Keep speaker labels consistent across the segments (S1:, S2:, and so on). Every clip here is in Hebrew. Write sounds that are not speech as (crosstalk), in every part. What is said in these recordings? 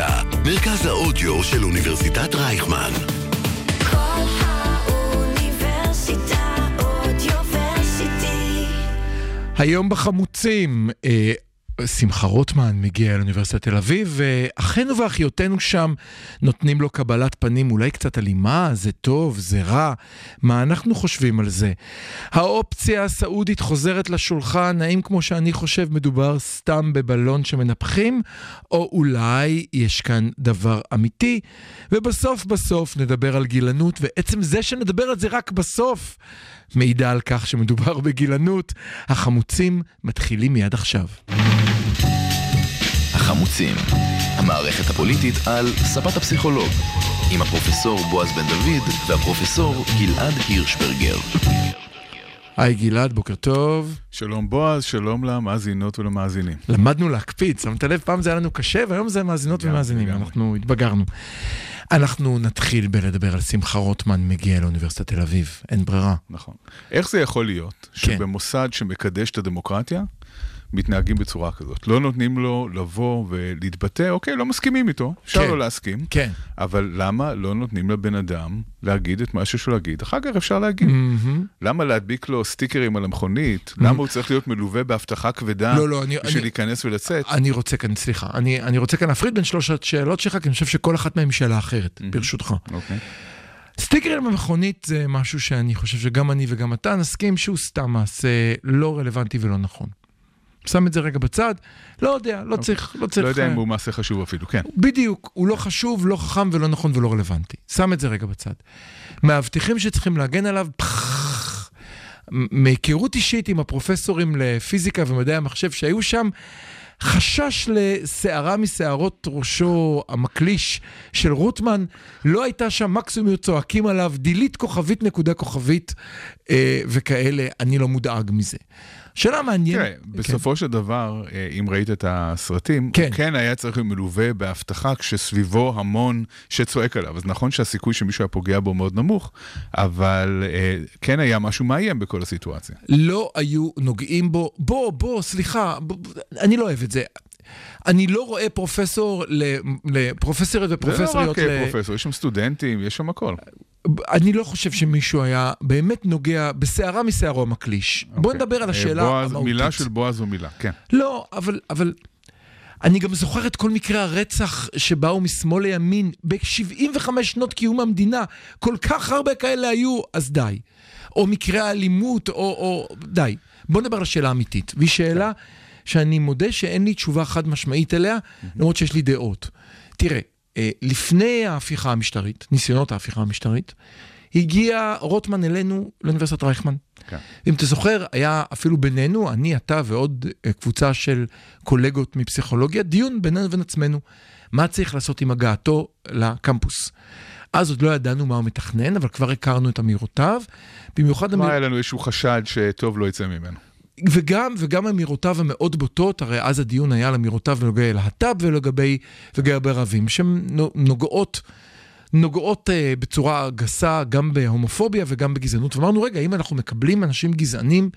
S1: האוניברסיטה, מרכז האודיו של אוניברסיטת רייכמן.
S2: כל האוניברסיטה אודיוורסיטי.
S3: היום בחמוצים, אה, שמחה רוטמן מגיע לאוניברסיטת תל אביב, ואחינו ואחיותינו שם נותנים לו קבלת פנים אולי קצת אלימה, זה טוב, זה רע, מה אנחנו חושבים על זה? האופציה הסעודית חוזרת לשולחן, האם כמו שאני חושב מדובר סתם בבלון שמנפחים, או אולי יש כאן דבר אמיתי? ובסוף בסוף נדבר על גילנות, ועצם זה שנדבר על זה רק בסוף, מעידה על כך שמדובר בגילנות. החמוצים מתחילים מיד עכשיו.
S4: החמוצים, המערכת הפוליטית על ספת הפסיכולוג, עם הפרופסור בועז בן דוד והפרופסור גלעד הירשברגר.
S3: היי גלעד, בוקר טוב.
S5: שלום בועז, שלום למאזינות ולמאזינים.
S3: למדנו להקפיד, שמת לב? פעם זה היה לנו קשה, והיום זה מאזינות ומאזינים. אנחנו התבגרנו. אנחנו נתחיל בלדבר על שמחה רוטמן מגיע לאוניברסיטת תל אביב, אין ברירה.
S5: נכון. איך זה יכול להיות
S3: כן.
S5: שבמוסד שמקדש את הדמוקרטיה, מתנהגים בצורה כזאת? לא נותנים לו לבוא ולהתבטא, אוקיי, לא מסכימים איתו, אפשר
S3: כן.
S5: לא להסכים,
S3: כן.
S5: אבל למה לא נותנים לבן אדם להגיד את מה שיש לו להגיד? אחר כך אפשר להגיד.
S3: מהמם.
S5: למה להדביק לו סטיקרים על המכונית? למה הוא צריך להיות מלווה באבטחה כבדה
S3: לא, לא, אני-
S5: בשביל
S3: אני-
S5: להיכנס ולצאת?
S3: אני רוצה כאן, סליחה, אני, אני רוצה כאן להפריד בין שלושת שאלות שלך, כי אני חושב שכל אחת מהן היא שאלה אחרת, ברשותך.
S5: אוקיי.
S3: סטיקרים במכונית זה משהו שאני חושב שגם אני וגם אתה נסכים שהוא סתם מעשה לא רלוונטי ולא נכון. שם את זה רגע בצד, לא יודע, לא צריך, לא צריך...
S5: לא יודע
S3: אה,
S5: אם הוא מעשה חשוב אפילו, כן.
S3: בדיוק, הוא לא חשוב, לא חכם ולא נכון ולא רלוונטי. שם את זה רגע בצד. מאבטחים שצריכים להגן עליו, מהיכרות אישית עם הפרופסורים לפיזיקה ומדעי המחשב שהיו שם, חשש לשערה משערות ראשו המקליש של רוטמן, לא הייתה שם מקסימום צועקים עליו, דילית כוכבית נקודה כוכבית אה, וכאלה, אני לא מודאג מזה. שאלה מעניינת.
S5: תראה, בסופו של דבר, אה, אם ראית את הסרטים,
S3: כן.
S5: הוא כן היה צריך להיות מלווה באבטחה כשסביבו המון שצועק עליו. אז נכון שהסיכוי שמישהו היה פוגע בו מאוד נמוך, אבל אה, כן היה משהו מאיים בכל הסיטואציה.
S3: לא היו נוגעים בו, בוא, בוא, סליחה, בוא, אני לא אוהב את זה. אני לא רואה פרופסור ל- לפרופסוריות
S5: זה לא
S3: ופרופסוריות
S5: רק
S3: ל...
S5: אה, פרופסור, יש שם סטודנטים, יש שם הכל.
S3: אני לא חושב שמישהו היה באמת נוגע בשערה משערו המקליש. בוא
S5: אוקיי.
S3: נדבר על
S5: אה,
S3: השאלה
S5: בועז,
S3: המהותית.
S5: מילה של בועז זו מילה, כן.
S3: לא, אבל, אבל אני גם זוכר את כל מקרי הרצח שבאו משמאל לימין ב-75 שנות קיום המדינה. כל כך הרבה כאלה היו, אז די. או מקרי האלימות, או, או... די. בוא נדבר על השאלה האמיתית. והיא שאלה שאני מודה שאין לי תשובה חד משמעית אליה, למרות שיש לי דעות. תראה, אה, לפני ההפיכה המשטרית, ניסיונות ההפיכה המשטרית, הגיע רוטמן אלינו לאוניברסיטת רייכמן.
S5: כן.
S3: אם אתה זוכר, היה אפילו בינינו, אני, אתה ועוד אה, קבוצה של קולגות מפסיכולוגיה, דיון בינינו לבין עצמנו. מה צריך לעשות עם הגעתו לקמפוס? אז עוד לא ידענו מה הוא מתכנן, אבל כבר הכרנו את אמירותיו. במיוחד
S5: מה
S3: אמיר...
S5: היה לנו איזשהו חשד שטוב לא יצא ממנו.
S3: וגם, וגם אמירותיו המאוד בוטות, הרי אז הדיון היה על אמירותיו לגבי להט"ב ולגבי לגבי ערבים, נו- נוגעות, נוגעות uh, בצורה גסה גם בהומופוביה וגם בגזענות. ואמרנו, רגע, אם אנחנו מקבלים אנשים גזענים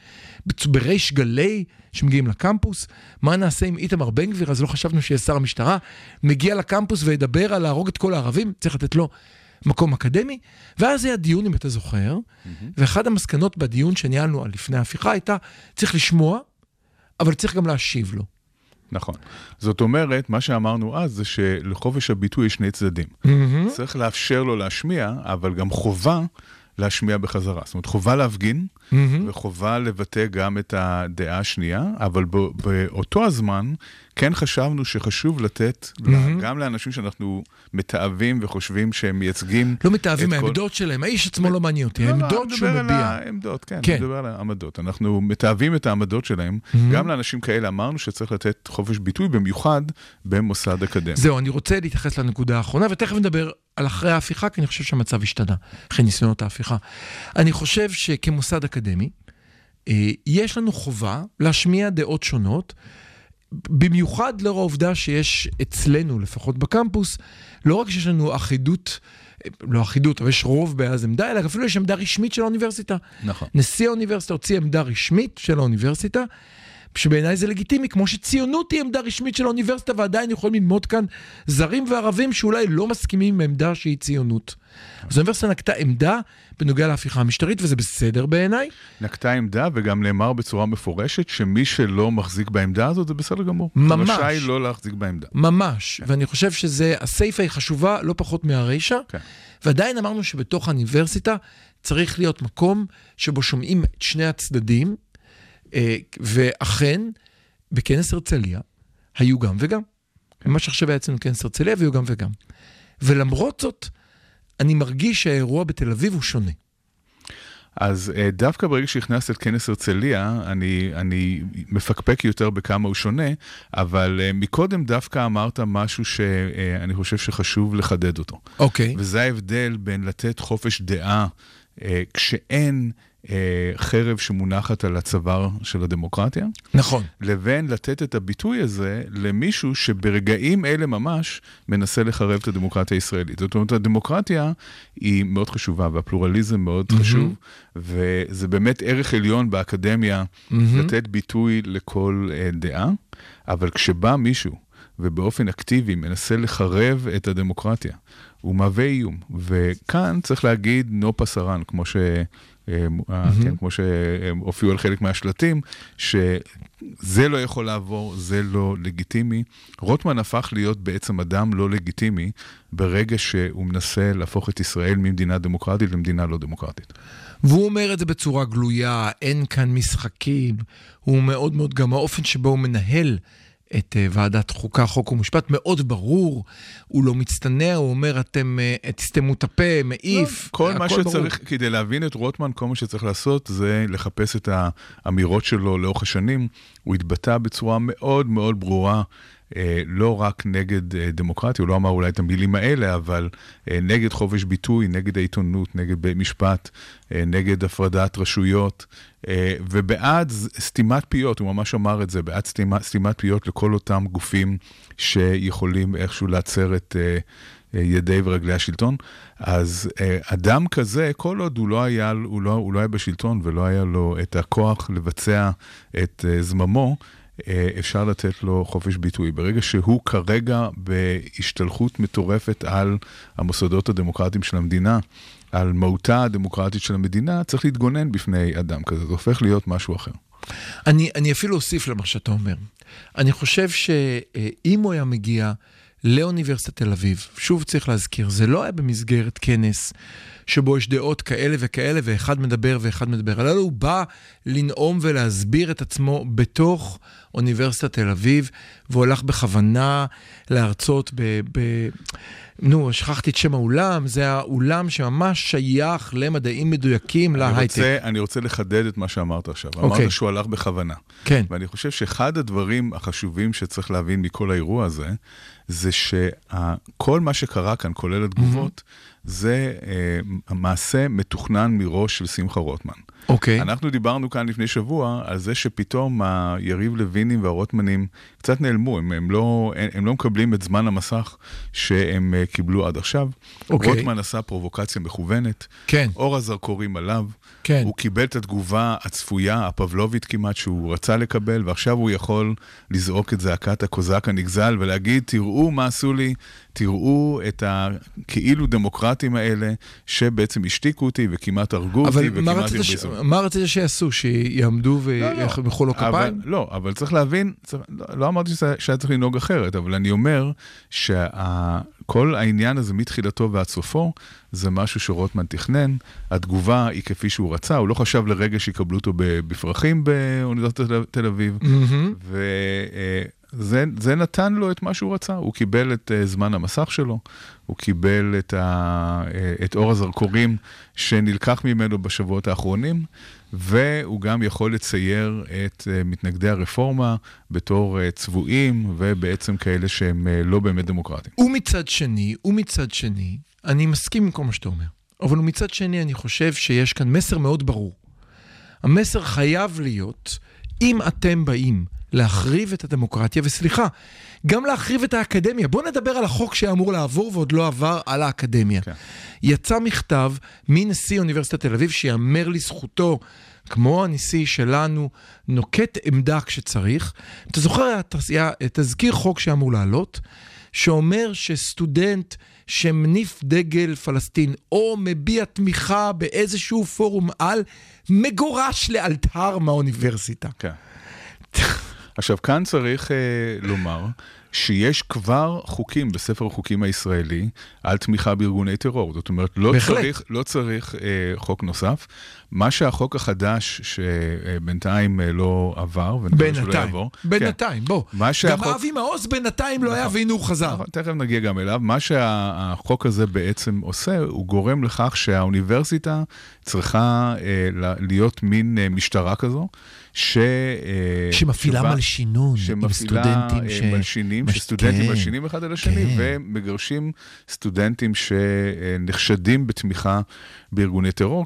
S3: בריש גלי שמגיעים לקמפוס, מה נעשה עם איתמר בן גביר? אז לא חשבנו שיהיה שר המשטרה, מגיע לקמפוס וידבר על להרוג את כל הערבים, צריך לתת לו מקום אקדמי. ואז היה דיון, אם אתה זוכר, ואחת המסקנות בדיון שניהלנו על לפני ההפיכה הייתה, צריך לשמוע, אבל צריך גם להשיב לו.
S5: נכון. זאת אומרת, מה שאמרנו אז זה שלחופש הביטוי יש שני צדדים. צריך לאפשר לו להשמיע, אבל גם חובה להשמיע בחזרה. זאת אומרת, חובה להפגין, וחובה לבטא גם את הדעה השנייה, אבל באותו הזמן, כן חשבנו שחשוב לתת לה- גם לאנשים שאנחנו מתעבים וחושבים שהם מייצגים...
S3: לא מתאהבים
S5: את כל-
S3: שלהם, האיש עצמו לא מעניין אותי,
S5: לא, לא,
S3: העמדות
S5: אני
S3: שהוא
S5: מדבר על
S3: מביע.
S5: העמדות, כן,
S3: כן.
S5: אני מדבר על העמדות. אנחנו מתעבים את העמדות שלהם. גם לאנשים כאלה אמרנו שצריך לתת חופש ביטוי, במיוחד במוסד אקדמי.
S3: זהו, אני רוצה להתייחס לנקודה האחרונה, ותכף נדבר על אחרי ההפיכה, כי אני חושב שהמצב השתנה, אחרי ניסיונות ההפיכה. אני חושב שכמוסד אקדמי, אה, יש לנו חובה להשמיע דעות שונות, במיוחד לאור העובדה שיש אצלנו, לפחות בקמפוס, לא רק שיש לנו אחידות, לא אחידות, אבל יש רוב באז עמדה, אלא אפילו יש עמדה רשמית של האוניברסיטה.
S5: נכון.
S3: נשיא האוניברסיטה הוציא עמדה רשמית של האוניברסיטה, שבעיניי זה לגיטימי, כמו שציונות היא עמדה רשמית של האוניברסיטה ועדיין יכולים ללמוד כאן זרים וערבים שאולי לא מסכימים עם עמדה שהיא ציונות. אז האוניברסיטה נקטה עמדה בנוגע להפיכה המשטרית, וזה בסדר בעיניי.
S5: נקטה עמדה וגם נאמר בצורה מפורשת שמי שלא מחזיק בעמדה הזאת זה בסדר גמור.
S3: ממש.
S5: רשאי לא להחזיק בעמדה.
S3: ממש, ואני חושב שזה, הסיפה היא חשובה לא פחות מהרישה,
S5: כן.
S3: ועדיין אמרנו שבתוך האוניברסיטה צריך להיות מקום שבו שומעים את שני הצדדים, ואכן, בכנס הרצליה היו גם וגם. מה שעכשיו היה אצלנו כנס הרצליה והיו גם וגם. ולמרות זאת, אני מרגיש שהאירוע בתל אביב הוא שונה.
S5: אז אה, דווקא ברגע שהכנסת את כנס הרצליה, אני, אני מפקפק יותר בכמה הוא שונה, אבל אה, מקודם דווקא אמרת משהו שאני חושב שחשוב לחדד אותו.
S3: אוקיי.
S5: וזה ההבדל בין לתת חופש דעה אה, כשאין אה, חרב שמונחת על הצוואר של הדמוקרטיה,
S3: נכון.
S5: לבין לתת את הביטוי הזה למישהו שברגעים אלה ממש מנסה לחרב את הדמוקרטיה הישראלית. זאת אומרת, הדמוקרטיה היא מאוד חשובה והפלורליזם מאוד חשוב, וזה באמת ערך עליון באקדמיה לתת ביטוי לכל אה, דעה, אבל כשבא מישהו ובאופן אקטיבי מנסה לחרב את הדמוקרטיה, הוא מהווה איום. וכאן צריך להגיד נו פסרן, כמו ש... אה, כן, כמו שהופיעו על חלק מהשלטים, שזה לא יכול לעבור, זה לא לגיטימי. רוטמן הפך להיות בעצם אדם לא לגיטימי ברגע שהוא מנסה להפוך את ישראל ממדינה דמוקרטית למדינה לא דמוקרטית.
S3: והוא אומר את זה בצורה גלויה, אין כאן משחקים. הוא מאוד מאוד, גם האופן שבו הוא מנהל את אה, ועדת חוקה, חוק ומשפט מאוד ברור. הוא לא מצטנע, הוא אומר, אתם אה, תסתמו את הפה, מעיף.
S5: כל מה שצריך,
S3: ברור.
S5: כדי להבין את רוטמן, כל מה שצריך לעשות זה לחפש את האמירות שלו לאורך השנים. הוא התבטא בצורה מאוד מאוד ברורה. אה, לא רק נגד אה, דמוקרטיה, הוא לא אמר אולי את המילים האלה, אבל אה, נגד חופש ביטוי, נגד העיתונות, נגד בית משפט, נגד הפרדת רשויות, ובעד סתימת פיות, הוא ממש אמר את זה, בעד סתימת, סתימת פיות לכל אותם גופים שיכולים איכשהו לעצר את ידי ורגלי השלטון. אז אדם כזה, כל עוד הוא לא היה, הוא לא, הוא לא היה בשלטון ולא היה לו את הכוח לבצע את זממו, אפשר לתת לו חופש ביטוי. ברגע שהוא כרגע בהשתלחות מטורפת על המוסדות הדמוקרטיים של המדינה, על מהותה הדמוקרטית של המדינה, צריך להתגונן בפני אדם כזה, זה הופך להיות משהו אחר.
S3: אני, אני אפילו אוסיף למה שאתה אומר. אני חושב שאם הוא היה מגיע לאוניברסיטת תל אביב, שוב צריך להזכיר, זה לא היה במסגרת כנס שבו יש דעות כאלה וכאלה, ואחד מדבר ואחד מדבר, אלא הוא בא לנאום ולהסביר את עצמו בתוך אוניברסיטת תל אביב, והוא הלך בכוונה להרצות ב... ב נו, שכחתי את שם האולם, זה האולם שממש שייך למדעים מדויקים להייטק.
S5: אני רוצה לחדד את מה שאמרת עכשיו.
S3: אוקיי.
S5: אמרת שהוא הלך בכוונה.
S3: כן.
S5: ואני חושב שאחד הדברים החשובים שצריך להבין מכל האירוע הזה, זה שכל מה שקרה כאן, כולל התגובות, זה אה, מעשה מתוכנן מראש של שמחה רוטמן.
S3: אוקיי.
S5: אנחנו דיברנו כאן לפני שבוע על זה שפתאום היריב לוינים והרוטמנים קצת נעלמו, הם, הם, לא, הם, הם לא מקבלים את זמן המסך שהם אה, קיבלו עד עכשיו.
S3: אוקיי.
S5: רוטמן עשה פרובוקציה מכוונת,
S3: כן.
S5: אור הזרקורים עליו,
S3: כן.
S5: הוא קיבל את התגובה הצפויה, הפבלובית כמעט, שהוא רצה לקבל, ועכשיו הוא יכול לזעוק את זעקת הקוזק הנגזל ולהגיד, תראו מה עשו לי, תראו את הכאילו דמוקרטים האלה, שבעצם השתיקו אותי וכמעט הרגו אותי
S3: אבל
S5: וכמעט
S3: ש...
S5: הרביצו.
S3: מה רצית שיעשו? שיעמדו
S5: לא, לא.
S3: וימחאו לו כפיים?
S5: אבל, לא, אבל צריך להבין, צריך, לא, לא אמרתי שזה- שהיה צריך לנהוג אחרת, אבל אני אומר שכל העניין הזה מתחילתו ועד סופו, זה משהו שרוטמן תכנן, התגובה היא כפי שהוא רצה, הוא לא חשב לרגע שיקבלו אותו בפרחים באוניברסיטת תל- אביב,
S3: מהמם.
S5: וזה זה נתן לו את מה שהוא רצה, הוא קיבל את אה, זמן המסך שלו, הוא קיבל את, ה, אה, את אור הזרקורים שנלקח ממנו בשבועות האחרונים, והוא גם יכול לצייר את אה, מתנגדי הרפורמה בתור אה, צבועים, ובעצם כאלה שהם אה, לא באמת דמוקרטיים.
S3: ומצד שני, ומצד שני, אני מסכים עם כל מה שאתה אומר, אבל מצד שני אני חושב שיש כאן מסר מאוד ברור. המסר חייב להיות, אם אתם באים להחריב את הדמוקרטיה, וסליחה, גם להחריב את האקדמיה. בואו נדבר על החוק שאמור לעבור ועוד לא עבר על האקדמיה.
S5: כן.
S3: יצא מכתב מנשיא אוניברסיטת תל אביב, שיאמר לזכותו, כמו הנשיא שלנו, נוקט עמדה כשצריך. אתה זוכר תזכיר חוק שאמור לעלות, שאומר שסטודנט שמניף דגל פלסטין או מביע תמיכה באיזשהו פורום על, מגורש לאלתר מהאוניברסיטה.
S5: כן. (laughs) עכשיו, כאן צריך אה, לומר שיש כבר חוקים בספר החוקים הישראלי על תמיכה בארגוני טרור. זאת אומרת, לא
S3: בהחלט.
S5: צריך, לא צריך אה, חוק נוסף. מה שהחוק החדש, שבינתיים אה, לא עבר, ונקווה שלא
S3: בינתיים,
S5: יעבור.
S3: בינתיים, בוא.
S5: מה
S3: גם
S5: שהחוק-
S3: אבי מעוז בינתיים לא היה
S5: נכון.
S3: והנה הוא חזר.
S5: נכון, תכף נגיע גם אליו. מה שהחוק הזה בעצם עושה, הוא גורם לכך שהאוניברסיטה צריכה אה, להיות מין אה, משטרה כזו, ש... אה,
S3: שמפעילה
S5: שבה-
S3: מלשינון עם
S5: שמפעילה
S3: סטודנטים
S5: אה,
S3: ש...
S5: מלשינים,
S3: מש-
S5: שסטודנטים
S3: כן,
S5: מלשינים אחד על השני,
S3: כן.
S5: ומגרשים סטודנטים שנחשדים בתמיכה בארגוני טרור,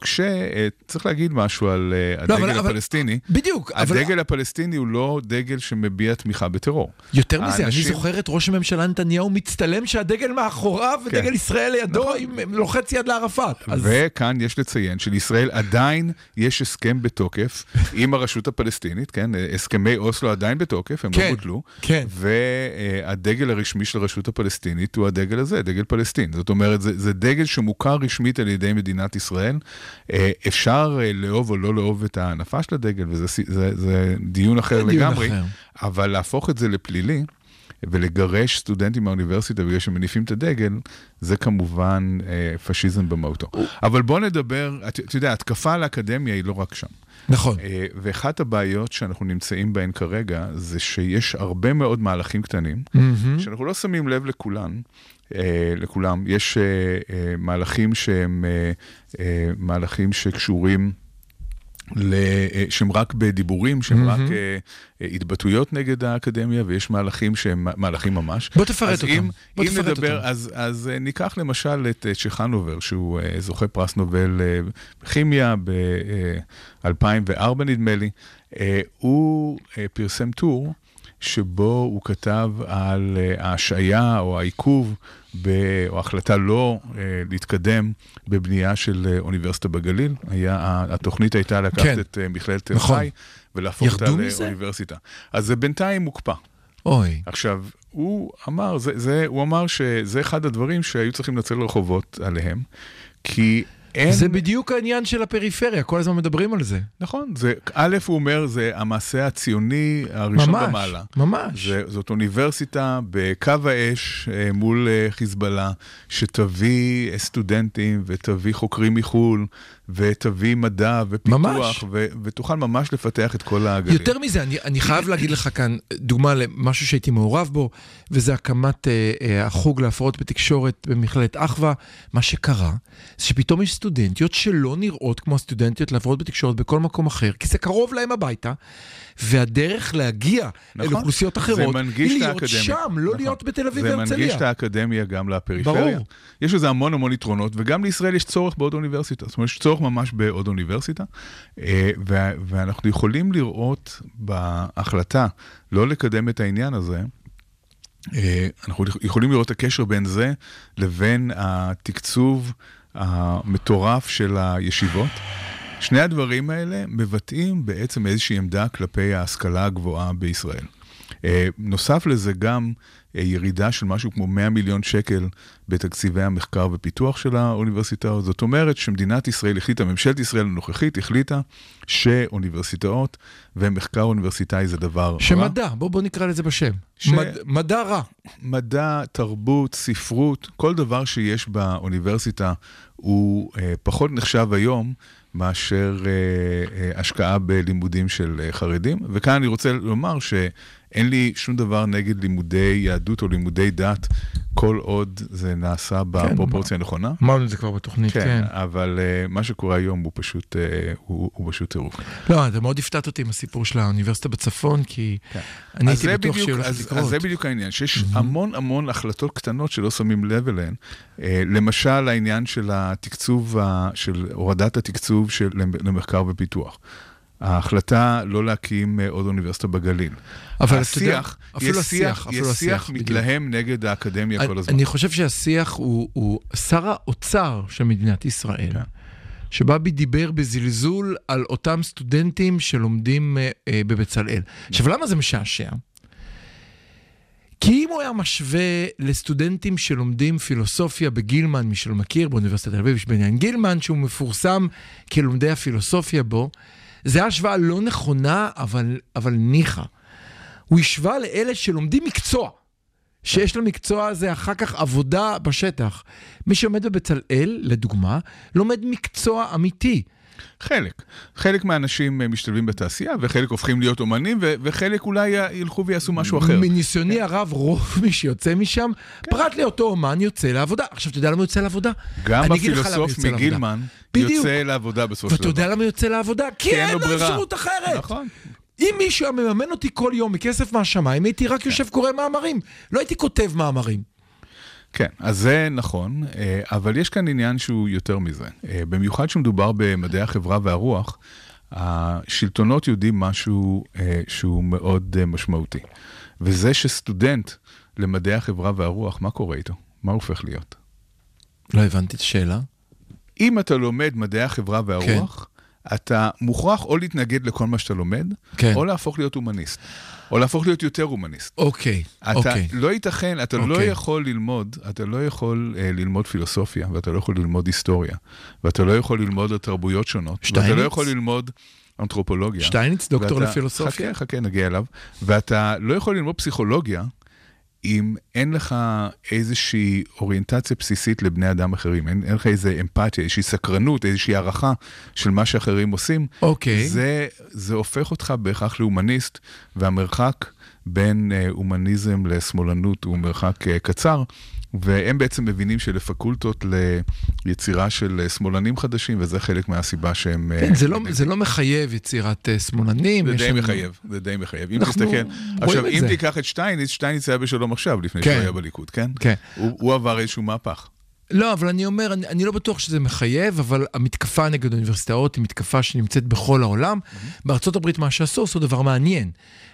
S5: כשצריך להגיד משהו על אה,
S3: לא, אבל-
S5: הדגל
S3: אבל-
S5: הפלסטיני.
S3: בדיוק, אבל
S5: הדגל הפלסטיני הוא לא דגל שמביע תמיכה בטרור.
S3: יותר מזה, אני
S5: האנשים-
S3: זוכר את ראש הממשלה נתניהו מצטלם שהדגל מאחוריו
S5: כן.
S3: ודגל ישראל לידו
S5: נכון.
S3: עם לוחץ יד לערפאת. אז
S5: וכאן יש לציין שלישראל עדיין יש הסכם בתוקף (laughs) עם הרשות הפלסטינית, כן? הסכמי אוסלו עדיין בתוקף, הם
S3: כן,
S5: לא בוטלו.
S3: כן.
S5: והדגל הרשמי של הרשות הפלסטינית הוא הדגל הזה, דגל פלסטין. זאת אומרת, זה, זה דגל שמוכר רשמית על ידי מדינת ישראל. אה, אפשר אה, לאהוב או לא לאהוב את ההנפה של הדגל, וזה זה, זה דיון אחר
S3: זה דיון
S5: לגמרי,
S3: אחר.
S5: אבל להפוך את זה לפלילי, ולגרש סטודנטים מהאוניברסיטה בגלל שמניפים את הדגל, זה כמובן אה, פשיזם במהותו. אבל בוא נדבר, אתה אתה יודע, התקפה על האקדמיה היא לא רק שם.
S3: נכון.
S5: אה, ואחת הבעיות שאנחנו נמצאים בהן כרגע, זה שיש הרבה מאוד מהלכים קטנים,
S3: מהמם.
S5: שאנחנו לא שמים לב לכולן, אה, לכולם. יש אה, מהלכים שהם מהלכים שקשורים... אה, שהם רק בדיבורים, שהם
S3: מהמם.
S5: רק אה, התבטאויות נגד האקדמיה, ויש מהלכים שהם מהלכים ממש.
S3: בוא תפרט
S5: אז
S3: אותם.
S5: אם,
S3: בוא
S5: אם
S3: תפרט
S5: נדבר,
S3: אותם.
S5: אז, אז ניקח למשל את צ'חנובר, שהוא אה, זוכה פרס נובל אה, בכימיה ב-2004 נדמה לי. אה, הוא אה, פרסם טור שבו הוא כתב על אה, ההשעיה או העיכוב, ב, או החלטה לא אה, להתקדם בבנייה של אה, אוניברסיטה בגליל. היה, התוכנית הייתה לקחת
S3: כן.
S5: את מכללת תל
S3: נכון.
S5: חי ולהפוך אותה? לאוניברסיטה. אז זה בינתיים מוקפא.
S3: אוי.
S5: עכשיו, הוא אמר, זה, זה, הוא אמר שזה אחד הדברים שהיו צריכים לצאת לרחובות עליהם, כי אין...
S3: זה בדיוק העניין של הפריפריה, כל הזמן מדברים על זה.
S5: נכון, זה, א', הוא אומר, זה המעשה הציוני הראשון
S3: ממש,
S5: במעלה.
S3: ממש.
S5: זה, זאת אוניברסיטה בקו האש אה, מול אה, חיזבאללה, שתביא סטודנטים ותביא חוקרים מחו"ל, ותביא מדע ופיתוח,
S3: ממש.
S5: ו, ותוכל ממש לפתח את כל הגליל.
S3: יותר מזה, אני, אני חייב להגיד לך כאן דוגמה למשהו שהייתי מעורב בו, וזה הקמת אה, אה, החוג להפרעות בתקשורת במכללת אחווה. מה שקרה, זה שפתאום יש סטודנטיות שלא נראות כמו הסטודנטיות להפרעות בתקשורת בכל מקום אחר, כי זה קרוב להם הביתה, והדרך להגיע
S5: נכון.
S3: אל אוכלוסיות אחרות, היא להיות
S5: האקדמיה.
S3: שם, לא
S5: נכון.
S3: להיות בתל אביב
S5: זה מנגיש את
S3: והרצליה.
S5: האקדמיה גם לפריפריה.
S3: ברור.
S5: יש לזה המון המון יתרונות, וגם לישראל יש צורך בעוד אוניברסיטה. זאת אומרת, יש צורך ממש בעוד אוניברסיטה, אה, ואנחנו יכולים לראות בהחלטה לא לקדם את העניין הזה, אה, אנחנו יכולים לראות את הקשר בין זה לבין התקצוב המטורף של הישיבות. שני הדברים האלה מבטאים בעצם איזושהי עמדה כלפי ההשכלה הגבוהה בישראל. אה, נוסף לזה גם ירידה של משהו כמו 100 מיליון שקל בתקציבי המחקר ופיתוח של האוניברסיטאות. זאת אומרת שמדינת ישראל החליטה, ממשלת ישראל הנוכחית החליטה שאוניברסיטאות ומחקר אוניברסיטאי זה דבר רע.
S3: שמדע, בוא, בוא נקרא לזה בשם.
S5: ש-
S3: מד, מדע רע.
S5: מדע, תרבות, ספרות, כל דבר שיש באוניברסיטה הוא אה, פחות נחשב היום מאשר אה, אה, השקעה בלימודים של אה, חרדים. וכאן אני רוצה לומר שאין לי שום דבר נגד לימודי יהדות או לימודי דת, כל עוד זה נעשה בפרופורציה הנכונה.
S3: אמרנו את זה כבר בתוכנית, כן.
S5: כן, אבל uh, מה שקורה היום הוא פשוט, uh, הוא, הוא פשוט טירוף.
S3: לא, אתה מאוד הפתעת אותי עם הסיפור של האוניברסיטה בצפון, כי אני
S5: אז
S3: הייתי בטוח שהיא הולכת לקרות.
S5: אז זה בדיוק העניין, שיש המון המון החלטות קטנות שלא שמים לב אליהן. אה, למשל, העניין של התקצוב, של הורדת התקצוב של, למחקר ופיתוח. ההחלטה לא להקים אה, עוד אוניברסיטה בגליל.
S3: אבל אתה יודע,
S5: השיח,
S3: אפילו השיח,
S5: שיח,
S3: אפילו
S5: יש
S3: השיח.
S5: מתלהם נגד האקדמיה כל הזמן.
S3: אני חושב שהשיח הוא, הוא שר האוצר של מדינת ישראל.
S5: כן.
S3: שבבי דיבר בזלזול על אותם סטודנטים שלומדים אה, אה, בבצלאל. עכשיו, למה זה משעשע? כי אם הוא היה משווה לסטודנטים שלומדים פילוסופיה בגילמן, מי שלא מכיר, באוניברסיטת תל אביב יש בניין גילמן, שהוא מפורסם כלומדי הפילוסופיה בו, זו השוואה לא נכונה, אבל, אבל ניחא. הוא השווה לאלה שלומדים מקצוע, שיש למקצוע הזה אחר כך עבודה בשטח. מי שעומד בבצלאל, לדוגמה, לומד מקצוע אמיתי.
S5: חלק. חלק מהאנשים אה, משתלבים בתעשייה, וחלק הופכים להיות אומנים, ו- וחלק אולי אה, ילכו ויעשו משהו אחר.
S3: מניסיוני הרב, רוב מי שיוצא משם, פרט לאותו אומן יוצא לעבודה. עכשיו, אתה יודע למה הוא יוצא לעבודה?
S5: גם הפילוסוף. מגילמן. יוצא לעבודה בסופו של
S3: ואתה יודע
S5: דבר.
S3: למה יוצא לעבודה? כי אין לו. אפשרות אחרת.
S5: נכון.
S3: אם מישהו היה מממן אותי כל יום מכסף מהשמיים, הייתי רק יושב קורא מאמרים. לא הייתי כותב מאמרים.
S5: כן, אז זה נכון, אה, אבל יש כאן עניין שהוא יותר מזה. אה, במיוחד כשמדובר במדעי החברה והרוח, השלטונות יודעים משהו אה, שהוא מאוד משמעותי. וזה שסטודנט למדעי החברה והרוח, מה קורה איתו? מה הוא הופך להיות?
S3: לא הבנתי את השאלה.
S5: אם אתה לומד מדעי החברה והרוח, אתה מוכרח או להתנגד לכל מה שאתה לומד,
S3: כן.
S5: או להפוך להיות הומניסט. או להפוך להיות יותר הומניסט.
S3: אוקיי,
S5: אתה
S3: אוקיי.
S5: לא ייתכן, אתה לא
S3: אוקיי.
S5: יכול ללמוד, אתה לא יכול uh, ללמוד פילוסופיה, ואתה לא יכול ללמוד היסטוריה, ואתה לא יכול ללמוד על תרבויות שונות, ואתה
S3: שטייניץ?
S5: לא יכול ללמוד אנתרופולוגיה.
S3: שטייניץ, דוקטור
S5: ואתה-
S3: לפילוסופיה?
S5: חכה, חכה, נגיע אליו. ואתה לא יכול ללמוד פסיכולוגיה אם אין לך איזושהי אוריינטציה בסיסית לבני אדם אחרים, אין, אין לך איזו אמפתיה, איזושהי סקרנות, איזושהי הערכה של מה שאחרים עושים.
S3: אוקיי.
S5: זה, זה הופך אותך בהכרח להומניסט, והמרחק בין אה, הומניזם לשמאלנות הוא מרחק אה, קצר. והם בעצם מבינים שלפקולטות ליצירה של אה, שמאלנים חדשים, וזה חלק מהסיבה שהם... אה,
S3: כן, זה לא- זה לא מחייב יצירת אה, שמאלנים.
S5: זה די מחייב, זה די מחייב. אם תסתכל, עכשיו, אם. תיקח את שטייניץ, שטייניץ היה בשלום עכשיו, לפני
S3: כן.
S5: שהוא היה בליכוד, כן?
S3: כן.
S5: הוא הוא עבר איזשהו מהפך.
S3: לא, אבל אני אומר, אני, אני לא בטוח שזה מחייב, אבל המתקפה נגד האוניברסיטאות היא מתקפה שנמצאת בכל העולם. בארצות הברית מה שעשו, עשו דבר מעניין.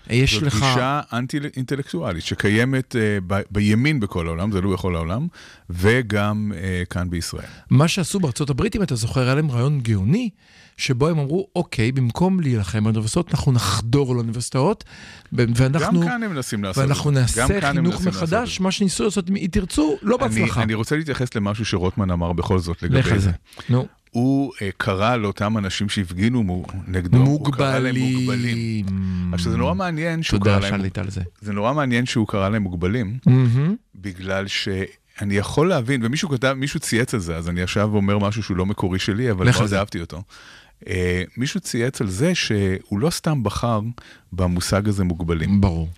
S3: יש
S5: זאת
S3: לך...
S5: גישה אנטי-אינטלקטואלית שקיימת אה, ב- בימין בכל העולם, זה לא בכל העולם, וגם אה, כאן בישראל.
S3: מה שעשו בארצות הברית, אם אתה זוכר, היה להם רעיון גאוני, שבו הם אמרו, אוקיי, במקום להילחם באוניברסיטאות, אנחנו נחדור לאוניברסיטאות, ואנחנו...
S5: גם כאן הם מנסים לעשות את זה.
S3: ואנחנו נעשה חינוך מחדש,
S5: זה.
S3: מה שניסו לעשות, אם תרצו, לא
S5: אני,
S3: בהצלחה.
S5: אני רוצה להתייחס למשהו שרוטמן אמר בכל זאת לגבי
S3: על זה. נו.
S5: הוא אה, קרא לאותם אנשים שהפגינו נגדו, הוא קרא להם מוגבלים.
S3: מוגבלים.
S5: עכשיו זה נורא מעניין שהוא
S3: תודה
S5: קרא להם,
S3: שעלית על זה.
S5: זה נורא מעניין שהוא קרא להם מוגבלים. בגלל שאני יכול להבין, ומישהו כתב, מישהו צייץ על זה, אז אני עכשיו אומר משהו שהוא לא מקורי שלי, אבל מאוד
S3: זה.
S5: אהבתי אותו. Uh, מישהו צייץ על זה שהוא לא סתם בחר במושג הזה מוגבלים.
S3: ברור.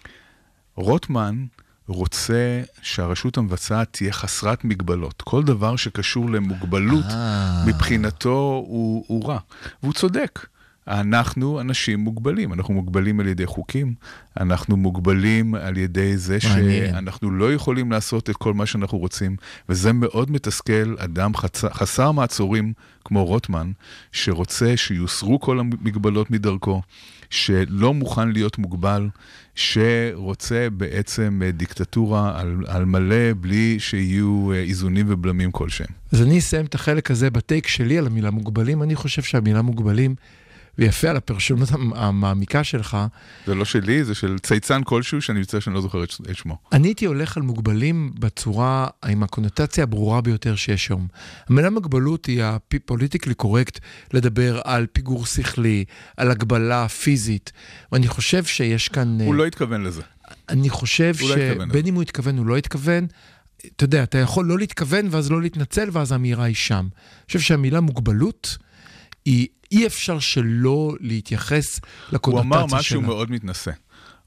S5: רוטמן רוצה שהרשות המבצעת תהיה חסרת מגבלות. כל דבר שקשור למוגבלות,
S3: אה.
S5: מבחינתו הוא, הוא רע. והוא צודק. אנחנו אנשים מוגבלים, אנחנו מוגבלים על ידי חוקים, אנחנו מוגבלים על ידי זה
S3: מעניין.
S5: שאנחנו לא יכולים לעשות את כל מה שאנחנו רוצים, וזה מאוד מתסכל אדם חצ... חסר מעצורים כמו רוטמן, שרוצה שיוסרו כל המגבלות מדרכו, שלא מוכן להיות מוגבל, שרוצה בעצם אה, דיקטטורה על, על מלא בלי שיהיו אה, איזונים ובלמים כלשהם.
S3: אז אני אסיים את החלק הזה בטייק שלי על המילה מוגבלים. אני חושב שהמילה מוגבלים, ויפה על הפרשנות המ- המעמיקה שלך,
S5: זה לא שלי, זה של צייצן כלשהו שאני מצטער שאני לא זוכר את, שמו.
S3: אני הייתי הולך על מוגבלים בצורה, עם הקונוטציה הברורה ביותר שיש היום. המילה מוגבלות היא הפוליטיקלי קורקט לדבר על פיגור שכלי, על הגבלה פיזית, ואני חושב שיש כאן...
S5: הוא
S3: אה,
S5: לא התכוון לזה.
S3: אני חושב
S5: הוא לא
S3: שבין. אם הוא התכוון או לא התכוון, אתה יודע, אתה יכול לא להתכוון ואז לא להתנצל ואז האמירה היא שם. אני חושב שהמילה מוגבלות, היא, אי אפשר שלא להתייחס
S5: הוא
S3: לקונוטציה שלה.
S5: אמר משהו מאוד מתנשא.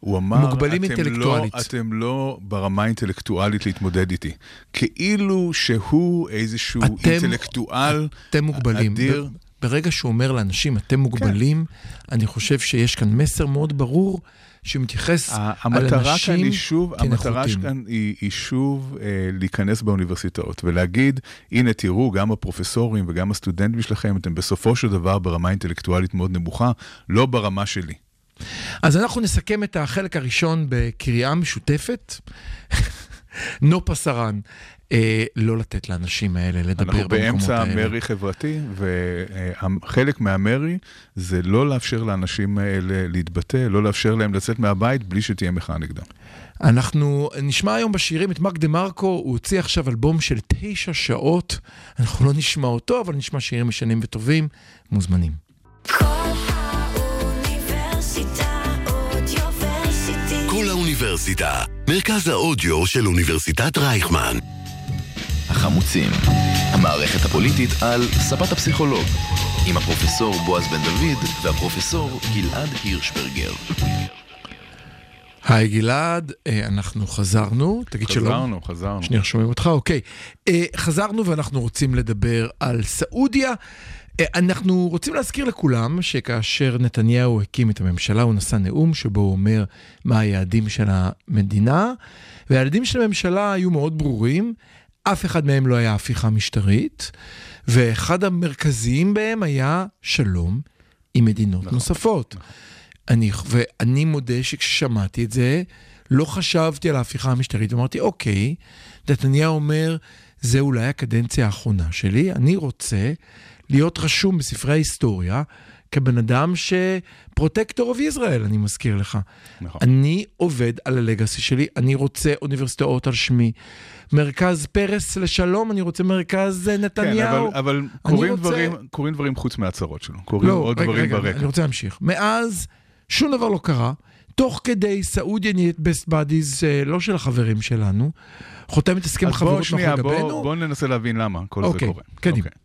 S5: הוא אמר,
S3: מוגבלים
S5: אתם
S3: אינטלקטואלית."
S5: לא, אתם לא ברמה האינטלקטואלית להתמודד איתי. כאילו שהוא איזשהו
S3: אתם-
S5: אינטלקטואל
S3: אתם מוגבלים.
S5: אדיר.
S3: ב- ברגע שהוא אומר לאנשים, אתם מוגבלים, אני חושב שיש כאן מסר מאוד ברור שמתייחס על
S5: המטרה כאן
S3: אנשים
S5: היא שוב, המטרה
S3: כנחותים.
S5: כאן היא, היא שוב אה, להיכנס באוניברסיטאות ולהגיד, הנה תראו, גם הפרופסורים וגם הסטודנטים שלכם, אתם בסופו של דבר ברמה אינטלקטואלית מאוד נמוכה, לא ברמה שלי.
S3: אז אנחנו נסכם את החלק הראשון בקריאה משותפת. (laughs) נו פסרן. אה, לא לתת לאנשים האלה לדבר
S5: אנחנו
S3: במקומות
S5: באמצע
S3: האלה.
S5: מרי חברתי, וחלק מהמרי זה לא לאפשר לאנשים האלה להתבטא, לא לאפשר להם לצאת מהבית בלי שתהיה מחאה נגדם.
S3: אנחנו נשמע היום בשירים את מרק דה מרקו, הוא הוציא עכשיו אלבום של תשע שעות. אנחנו לא נשמע אותו, אבל נשמע שירים ישנים וטובים. מוזמנים.
S2: כל האוניברסיטה אודיוורסיטי.
S1: כל האוניברסיטה, מרכז האודיו של אוניברסיטת רייכמן.
S4: החמוצים, המערכת הפוליטית על ספת הפסיכולוג, עם הפרופסור בועז בן דוד והפרופסור גלעד הירשברגר.
S3: היי גלעד, אה, אנחנו חזרנו, תגיד שלום.
S5: חזרנו, חזרנו.
S3: שנייה, שומעים אותך? אוקיי. אה, חזרנו ואנחנו רוצים לדבר על סעודיה. אה, אנחנו רוצים להזכיר לכולם שכאשר נתניהו הקים את הממשלה, הוא נשא נאום שבו הוא אומר מה היעדים של המדינה, והיעדים של הממשלה היו מאוד ברורים. אף אחד מהם לא היה הפיכה משטרית, ואחד המרכזיים בהם היה שלום עם מדינות נכון, נוספות. נכון. אני, ואני מודה שכששמעתי את זה, לא חשבתי על ההפיכה המשטרית, אמרתי, אוקיי, נתניהו אומר, זה אולי הקדנציה האחרונה שלי, אני רוצה להיות רשום בספרי ההיסטוריה כבן אדם שפרוטקטור אוף ישראל, אני מזכיר לך.
S5: נכון.
S3: אני עובד על הלגאסי שלי, אני רוצה אוניברסיטאות על שמי. מרכז פרס לשלום, אני רוצה מרכז אה, נתניהו.
S5: כן, אבל, אבל קורים,
S3: רוצה-
S5: דברים, קורים דברים חוץ מהצהרות שלו. קורים
S3: לא,
S5: עוד
S3: רגע,
S5: דברים
S3: רגע,
S5: ברקע.
S3: אני רוצה להמשיך. מאז, שום דבר לא קרה. תוך כדי סעודיה נהיית best buddies, אה, לא של החברים שלנו, חותמת הסכם
S5: אז
S3: חברות
S5: שנייה,
S3: מאחורי
S5: בוא,
S3: גבינו.
S5: בוא ננסה להבין למה כל
S3: אוקיי,
S5: זה קורה.
S3: קדימה.
S5: Uh,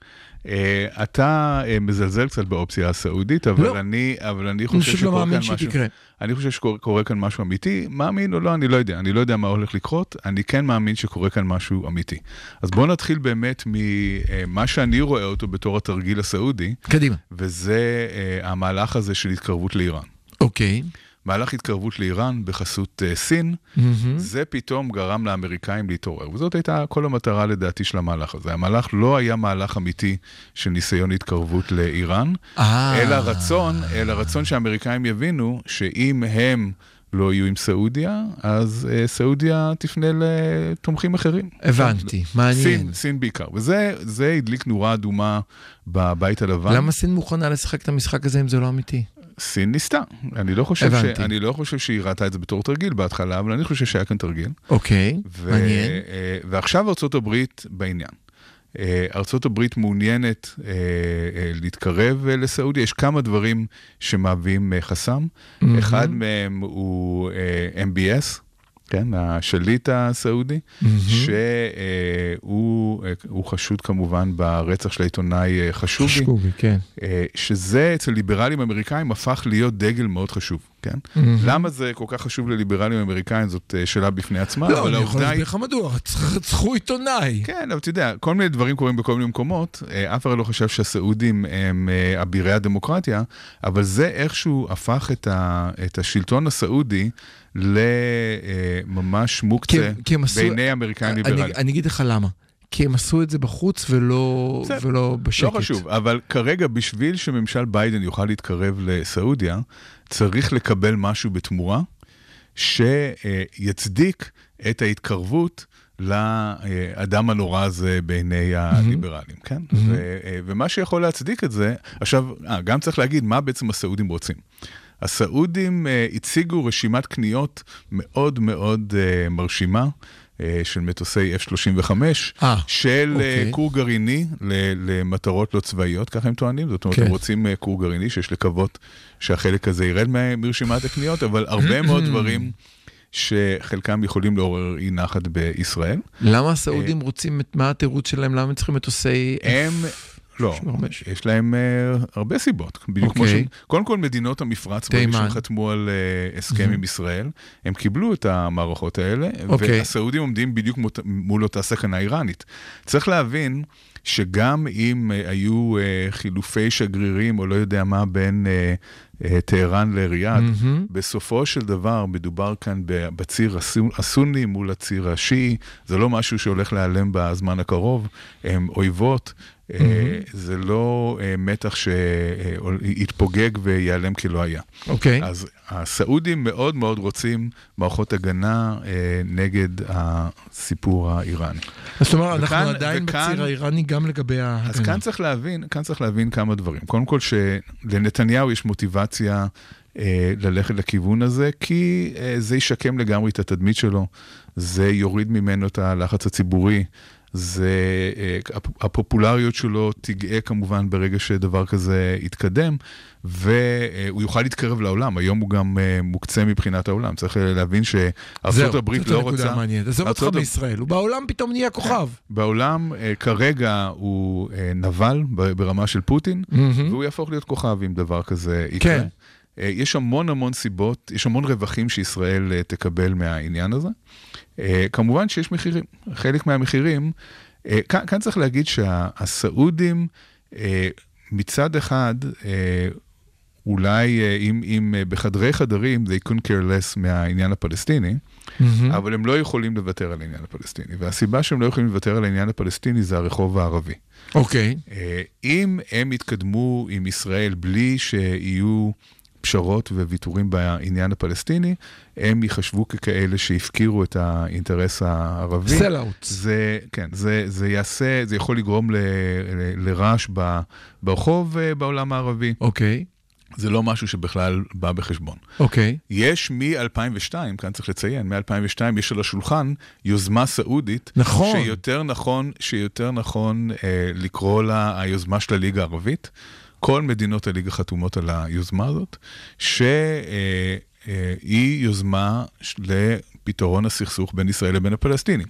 S5: אתה uh, מזלזל קצת באופציה הסעודית, אבל
S3: לא.
S5: אני, אבל אני חושב
S3: לא
S5: שקורה כאן משהו.
S3: שתקרה.
S5: אני חושב שקורה כאן משהו אמיתי, מאמין או לא, אני לא יודע, אני לא יודע מה הולך לקרות, אני כן מאמין שקורה כאן משהו אמיתי. אז בואו נתחיל באמת ממה שאני רואה אותו בתור התרגיל הסעודי,
S3: קדימה.
S5: וזה המהלך הזה של התקרבות לאיראן.
S3: אוקיי.
S5: מהלך התקרבות לאיראן בחסות uh, סין,
S3: מהמם.
S5: זה פתאום גרם לאמריקאים להתעורר, וזאת הייתה כל המטרה לדעתי של המהלך הזה. המהלך לא היה מהלך אמיתי של ניסיון התקרבות לאיראן,
S3: אה.
S5: אלא רצון, אלא רצון שהאמריקאים יבינו שאם הם לא יהיו עם סעודיה, אז uh, סעודיה תפנה לתומכים אחרים.
S3: הבנתי, מעניין.
S5: סין, סין בעיקר. וזה זה הדליק נורה אדומה בבית הלבן.
S3: למה סין מוכנה לשחק את המשחק הזה אם זה לא אמיתי?
S5: סין ניסתה. אני לא חושב, ש... אני לא חושב שהיא ראתה את זה בתור תרגיל בהתחלה, אבל אני חושב שהיה כאן תרגיל.
S3: אוקיי,
S5: ו...
S3: מעניין.
S5: אה, ועכשיו ארצות הברית בעניין. אה, ארצות הברית מעוניינת אה, להתקרב לסעודיה, יש כמה דברים שמהווים חסם.
S3: מהמם.
S5: אחד מהם הוא MBS, כן, השליט הסעודי,
S3: מהמם.
S5: שהוא הוא חשוד כמובן ברצח של העיתונאי אה, חשובי.
S3: חשקוגי, כן.
S5: אה, שזה אצל ליברלים אמריקאים הפך להיות דגל מאוד חשוב, כן?
S3: מהמם.
S5: למה זה כל כך חשוב לליברלים אמריקאים זאת אה, שאלה בפני עצמה,
S3: לא,
S5: אבל
S3: אני יכול להסביר. לך מדוע, רצחו עיתונאי.
S5: כן, אבל אתה יודע, כל מיני דברים קורים בכל מיני מקומות, אה, אף אחד לא חשב שהסעודים הם אה, אבירי הדמוקרטיה, אבל זה איכשהו הפך את, ה, את השלטון הסעודי לממש מוקצה
S3: כי- כי עשו-
S5: בעיני אמריקאים
S3: אני-
S5: ליברליים.
S3: אני אגיד לך למה. כי הם עשו את זה בחוץ ולא,
S5: בסדר,
S3: ולא בשקט.
S5: לא חשוב, אבל כרגע בשביל שממשל ביידן יוכל להתקרב לסעודיה, צריך לקבל משהו בתמורה שיצדיק את ההתקרבות לאדם הנורא הזה בעיני הליברלים, כן? ו- ומה שיכול להצדיק את זה, עכשיו, אה, גם צריך להגיד מה בעצם הסעודים רוצים. הסעודים אה, הציגו רשימת קניות מאוד מאוד אה, מרשימה. אה, של מטוסי F-35,
S3: אה,
S5: של
S3: אוקיי.
S5: כור גרעיני למטרות לא צבאיות, ככה הם טוענים. זאת אומרת,
S3: כן.
S5: הם רוצים כור גרעיני, שיש לקוות שהחלק הזה ירד מרשימת הקניות, אבל הרבה (coughs) מאוד דברים שחלקם יכולים לעורר אי נחת בישראל.
S3: למה הסעודים רוצים, מה התירוץ שלהם, למה הם צריכים מטוסי...
S5: הם, לא,
S3: 35?
S5: יש להם uh, הרבה סיבות. בדיוק כמו ש...
S3: אוקיי.
S5: קודם כל, מדינות המפרץ,
S3: תימן.
S5: שהם חתמו על uh, הסכם עם ישראל, הם קיבלו את המערכות האלה,
S3: אוקיי.
S5: והסעודים עומדים בדיוק מות- מול אותה סכנה איראנית. צריך להבין שגם אם אה, היו אה, חילופי שגרירים או לא יודע מה בין אה, אה, טהרן לריאד,
S3: מהמם.
S5: בסופו של דבר מדובר כאן בציר הסו- הסוני מול הציר השיעי, זה לא משהו שהולך להיעלם בזמן הקרוב, הם אויבות, אה, זה לא אה, מתח שיתפוגג ויעלם כלא היה.
S3: אוקיי.
S5: אז הסעודים מאוד מאוד רוצים מערכות הגנה אה, נגד הסיפור האיראני.
S3: זאת אומרת, אנחנו עדיין
S5: וכאן-
S3: בציר האיראני גם לגבי ההגנה.
S5: אז כאן צריך להבין, כאן צריך להבין כמה דברים. קודם כל שלנתניהו יש מוטיבציה ללכת לכיוון הזה, כי זה ישקם לגמרי את התדמית שלו, זה יוריד ממנו את הלחץ הציבורי, זה, אה, הפ- הפופולריות שלו תגאה כמובן ברגע שדבר כזה יתקדם, והוא יוכל להתקרב לעולם. היום הוא גם אה, מוקצה מבחינת העולם. צריך להבין שארצות הברית
S3: זהו,
S5: לא
S3: זאת
S5: רוצה...
S3: הנקודה המעניינת. עזוב אותך בישראל, הוא בעולם פתאום נהיה כוכב.
S5: בעולם אה, כרגע הוא נבל ברמה של פוטין. והוא יהפוך להיות כוכב אם דבר כזה יקרה.
S3: כן.
S5: יש המון המון סיבות, יש המון רווחים שישראל תקבל מהעניין הזה. אה, כמובן שיש מחירים. חלק מהמחירים, אה, כאן, כאן צריך להגיד שהסעודים, מצד אחד, אה, אולי אה, אם, אם אה, בחדרי חדרים they couldn't care less מהעניין הפלסטיני,
S3: מהמם.
S5: אבל הם לא יכולים לוותר על העניין הפלסטיני. והסיבה שהם לא יכולים לוותר על העניין הפלסטיני זה הרחוב הערבי.
S3: אוקיי.
S5: אה, אם הם יתקדמו עם ישראל בלי שיהיו פשרות וויתורים בעניין הפלסטיני, הם ייחשבו ככאלה שהפקירו את האינטרס הערבי.
S3: סל אאוט.
S5: זה, כן, זה, זה יעשה, זה יכול לגרום ל, ל, לרעש ב, ברחוב אה, בעולם הערבי.
S3: אוקיי.
S5: זה לא משהו שבכלל בא בחשבון.
S3: אוקיי.
S5: יש מ-2002, כאן צריך לציין, מ-2002 יש על השולחן יוזמה סעודית.
S3: נכון.
S5: שיותר נכון, שיותר נכון אה, לקרוא לה היוזמה של הליגה הערבית. כל מדינות הליגה חתומות על היוזמה הזאת, שהיא היא יוזמה לפתרון הסכסוך בין ישראל לבין הפלסטינים.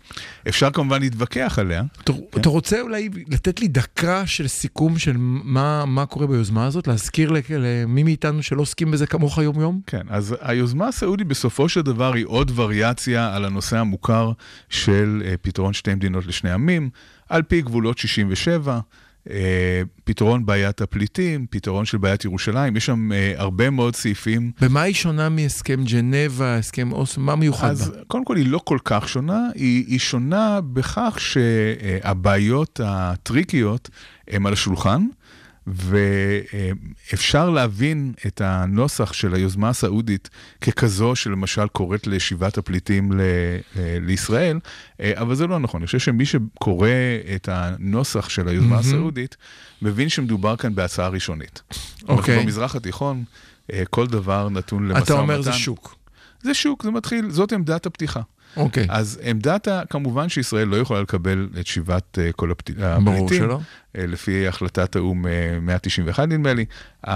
S5: אפשר כמובן להתווכח עליה.
S3: אתה-
S5: כן.
S3: אתה רוצה אולי לתת לי דקה של סיכום של מה מה קורה ביוזמה הזאת? להזכיר למי מאיתנו שלא עוסקים בזה כמוך יום-יום?
S5: כן, אז היוזמה הסעודית בסופו של דבר היא עוד וריאציה על הנושא המוכר של אה, פתרון שתי מדינות לשני עמים, על פי גבולות 67, אה, פתרון בעיית הפליטים, פתרון של בעיית ירושלים, יש שם אה, הרבה מאוד סעיפים.
S3: במה היא שונה מהסכם ג'נבה, הסכם אוסלו? מה מיוחד
S5: אז
S3: בה?
S5: קודם כל היא לא כל כך שונה, היא, היא שונה בכך שהבעיות הטריקיות הן על השולחן, ואפשר להבין את הנוסח של היוזמה הסעודית ככזו שלמשל קוראת לשיבת הפליטים ל- אה, לישראל, אה, אבל זה לא נכון. אני חושב שמי שקורא את הנוסח של היוזמה
S3: מהמם.
S5: הסעודית, מבין שמדובר כאן בהצעה ראשונית.
S3: אוקיי.
S5: אנחנו במזרח התיכון, אה, כל דבר נתון למשא ומתן.
S3: אתה אומר זה שוק.
S5: זה שוק, זה מתחיל, זאת עמדת הפתיחה.
S3: אוקיי.
S5: אז עמדת, כמובן שישראל לא יכולה לקבל את שיבת אה, כל הפת-
S3: ברור
S5: הפליטים.
S3: שלא.
S5: אה, לפי החלטת האו"ם אה, 191 נדמה לי. אה,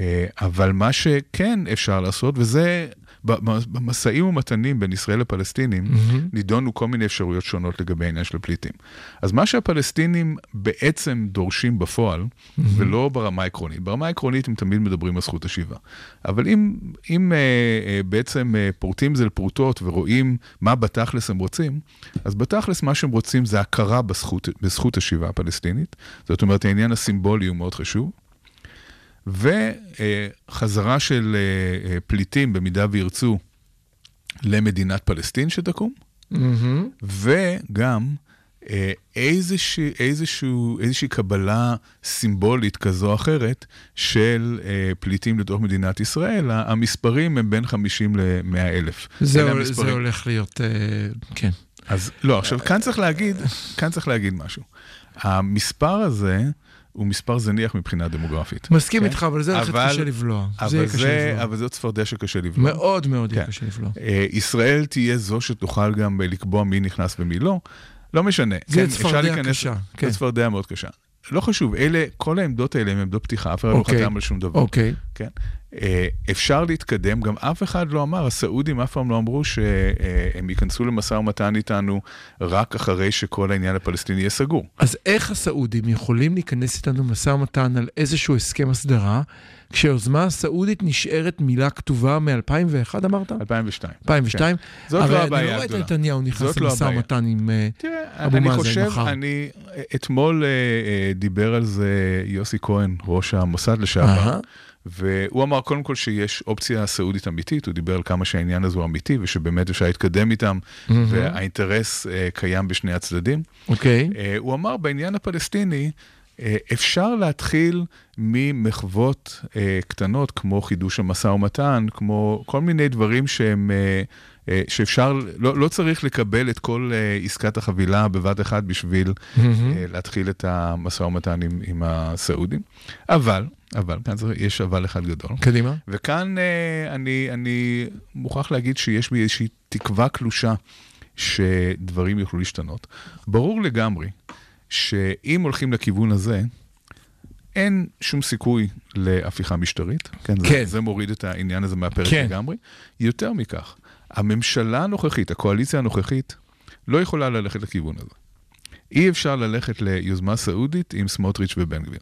S5: אה, אבל מה שכן אפשר לעשות, וזה במשאים ומתנים בין ישראל לפלסטינים,
S3: מהמם.
S5: נידונו כל מיני אפשרויות שונות לגבי העניין של הפליטים. אז מה שהפלסטינים בעצם דורשים בפועל, ולא ברמה העקרונית, ברמה העקרונית הם תמיד מדברים על זכות השיבה. אבל אם, אם אה, אה, בעצם אה, פורטים זה לפרוטות ורואים מה בתכלס הם רוצים, אז בתכלס מה שהם רוצים זה הכרה בזכות, בזכות השיבה הפלסטינית. זאת אומרת, העניין הסימבולי הוא מאוד חשוב. וחזרה של אה, אה, פליטים, במידה וירצו, למדינת פלסטין שתקום.
S3: מהמם.
S5: וגם אה, איזושהי, איזשהו, איזושהי קבלה סימבולית כזו או אחרת של אה, פליטים לתוך מדינת ישראל. המספרים הם בין 50 ל-100 אלף.
S3: זה הול-. זה הולך להיות, אה, כן.
S5: אז לא, עכשיו כאן צריך להגיד, כאן צריך להגיד משהו. המספר הזה הוא מספר זניח מבחינה דמוגרפית.
S3: מסכים
S5: כן?
S3: איתך, אבל זה
S5: אבל-
S3: קשה לבלוע. זה
S5: אבל
S3: קשה
S5: זה,
S3: לבלוע.
S5: אבל זאת צפרדע שקשה לבלוע.
S3: מאוד מאוד
S5: כן.
S3: קשה לבלוע.
S5: אה, ישראל תהיה זו שתוכל גם אה, לקבוע מי נכנס ומי לא. לא משנה.
S3: זה
S5: כן,
S3: צפרדע קשה, כן.
S5: זה צפרדע מאוד קשה. לא חשוב, אלה, כל העמדות האלה הן עמדות פתיחה, אף אחד לא
S3: אוקיי.
S5: חתם על שום דבר.
S3: אוקיי.
S5: כן? אה, אפשר להתקדם, גם אף אחד לא אמר, הסעודים אף פעם לא אמרו שהם ייכנסו למשא ומתן איתנו רק אחרי שכל העניין הפלסטיני יהיה סגור.
S3: אז איך הסעודים יכולים להיכנס איתנו למשא ומתן על איזשהו הסכם הסדרה, כשהיוזמה הסעודית נשארת מילה כתובה מ-2001 אמרת?
S5: 2002.
S3: 2002?
S5: כן. זאת
S3: הרי
S5: לא
S3: אני
S5: הבעיה
S3: לא רואה את
S5: הגדולה.
S3: נתניהו נכנס
S5: לא
S3: למשא
S5: הבעיה.
S3: ומתן עם אה,
S5: תראה,
S3: אבו
S5: אני
S3: מאזן
S5: חושב,
S3: מחר.
S5: אני, אתמול אה, דיבר על זה יוסי כהן, ראש המוסד לשעבר. והוא אמר קודם כל שיש אופציה סעודית אמיתית, הוא דיבר על כמה שהעניין הזה הוא אמיתי, ושבאמת אפשר להתקדם איתם, והאינטרס אה, קיים בשני הצדדים.
S3: אוקיי.
S5: אה, הוא אמר בעניין הפלסטיני, אה, אפשר להתחיל ממחוות אה, קטנות, כמו חידוש המשא ומתן, כמו כל מיני דברים שהם... אה, אה, שאפשר, לא, לא צריך לקבל את כל אה, עסקת החבילה בבת אחת בשביל אה, להתחיל את המשא ומתן עם, עם הסעודים. אבל, אבל, כאן יש אבל אחד גדול.
S3: קדימה.
S5: וכאן אה, אני, אני מוכרח להגיד שיש בי איזושהי תקווה קלושה שדברים יוכלו להשתנות. ברור לגמרי שאם הולכים לכיוון הזה, אין שום סיכוי להפיכה משטרית. כן, זה,
S3: כן.
S5: זה מוריד את העניין הזה מהפרק
S3: כן.
S5: לגמרי. יותר מכך, הממשלה הנוכחית, הקואליציה הנוכחית, לא יכולה ללכת לכיוון הזה. אי אפשר ללכת ליוזמה סעודית עם סמוטריץ' ובן גביר.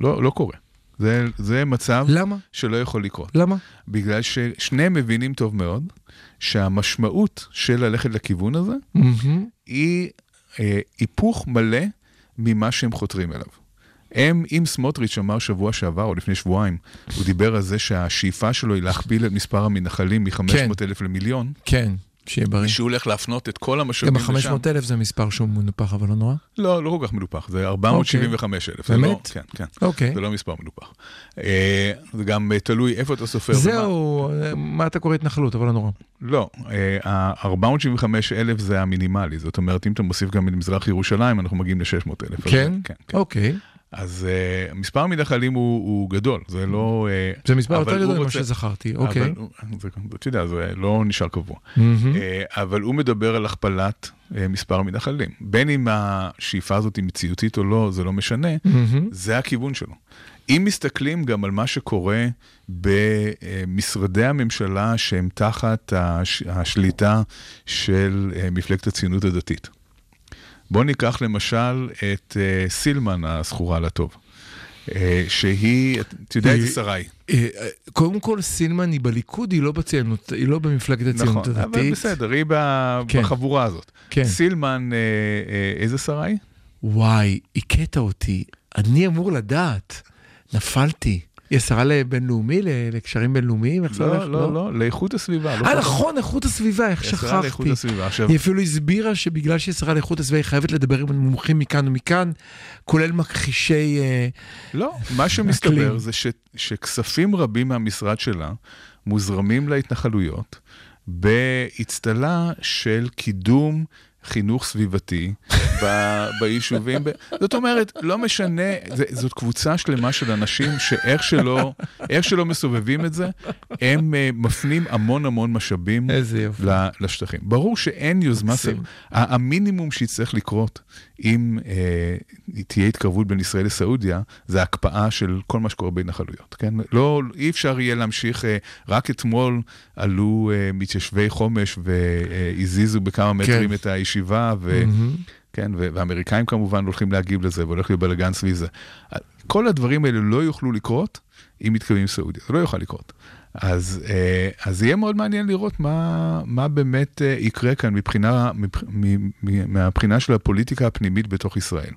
S5: לא, לא קורה. זה, זה מצב
S3: למה?
S5: שלא יכול לקרות.
S3: למה?
S5: בגלל ששניהם מבינים טוב מאוד שהמשמעות של ללכת לכיוון הזה
S3: מהמם.
S5: היא אה, היפוך מלא ממה שהם חותרים אליו. הם, אם סמוטריץ' אמר שבוע שעבר או לפני שבועיים, הוא דיבר על זה שהשאיפה שלו היא להכפיל את מספר המתנחלים מ-500 אלף למיליון,
S3: כן, שיהיה בריא.
S5: שהוא הולך להפנות את כל
S3: גם
S5: המשאבים לשם.
S3: ה-500 אלף זה מספר שהוא מנופח, אבל לא נורא.
S5: לא, לא כל כך מנופח, זה 475 אלף. זה
S3: באמת?
S5: לא, כן, כן.
S3: אוקיי.
S5: זה לא מספר מנופח. אה, זה גם אה, תלוי איפה אתה סופר. ומה-
S3: זהו, אה, מה אתה קורא התנחלות, אבל לא נורא.
S5: לא, ה-475 אלף זה המינימלי, זאת אומרת, אם אתה מוסיף גם את מזרח ירושלים, אנחנו מגיעים ל-600 אלף.
S3: כן?
S5: כן, כן.
S3: אוקיי.
S5: אז uh, מספר המתנחלים הוא, הוא גדול, זה לא... Uh,
S3: זה מספר יותר גדול ממה
S5: רוצה-
S3: שזכרתי, אוקיי.
S5: אבל זה, אתה יודע, זה לא נשאר קבוע.
S3: מהמם.
S5: אה, אבל הוא מדבר על הכפלת אה, מספר המתנחלים. בין אם השאיפה הזאת היא מציאותית או לא, זה לא משנה,
S3: מהמם.
S5: זה הכיוון שלו. אם מסתכלים גם על מה שקורה במשרדי הממשלה שהם תחת הש- השליטה של מפלגת הציונות הדתית. בואו ניקח למשל את אה, סילמן הזכורה לטוב, אה, שהיא, אתה יודע איזה שרה היא.
S3: אה, אה, קודם כל, סילמן היא בליכוד, היא לא בציונות, היא לא במפלגת הציונות
S5: נכון, אבל
S3: הדתית.
S5: בסדר, היא
S3: כן.
S5: בחבורה הזאת.
S3: כן.
S5: סילמן, איזה שרה היא?
S3: וואי, הכית אותי. אני אמור לדעת. נפלתי. היא השרה לבינלאומי, לקשרים בינלאומיים? איך זה הולך?
S5: לא, לא, לא, לאיכות הסביבה. לא
S3: אה. נכון, איכות הסביבה, איך
S5: היא השרה לאיכות
S3: שכחתי.
S5: הסביבה. עכשיו,
S3: היא אפילו הסבירה שבגלל שהיא שרה לאיכות הסביבה, היא חייבת לדבר עם מומחים מכאן ומכאן, כולל מכחישי... אה,
S5: לא, מה שמסתבר. זה ש, שכספים רבים מהמשרד שלה מוזרמים להתנחלויות באצטלה של קידום חינוך סביבתי ב, ביישובים. ב, זאת אומרת, לא משנה, זה, זאת קבוצה שלמה של אנשים שאיך שלא, איך שלא מסובבים את זה, הם uh, מפנים המון המון משאבים. ל- לשטחים. ברור שאין יוזמה. סב... המינימום שיצטרך לקרות אם אה, תהיה התקרבות בין ישראל לסעודיה, זה הקפאה של כל מה שקורה בהתנחלויות, כן? לא, אי אפשר יהיה להמשיך, אה, רק אתמול עלו אה, מתיישבי חומש והזיזו בכמה מטרים
S3: כן.
S5: את הישיבה, ו...
S3: מהמם.
S5: כן, ו- והאמריקאים כמובן הולכים להגיב לזה, והולך להיות בלאגן סביב זה. כל הדברים האלה לא יוכלו לקרות אם מתקרבים סעודיה, זה לא יוכל לקרות. אז, אה, אז יהיה מאוד מעניין לראות מה, מה באמת אה, יקרה כאן מבחינה, מהבחינה של הפוליטיקה הפנימית בתוך ישראל.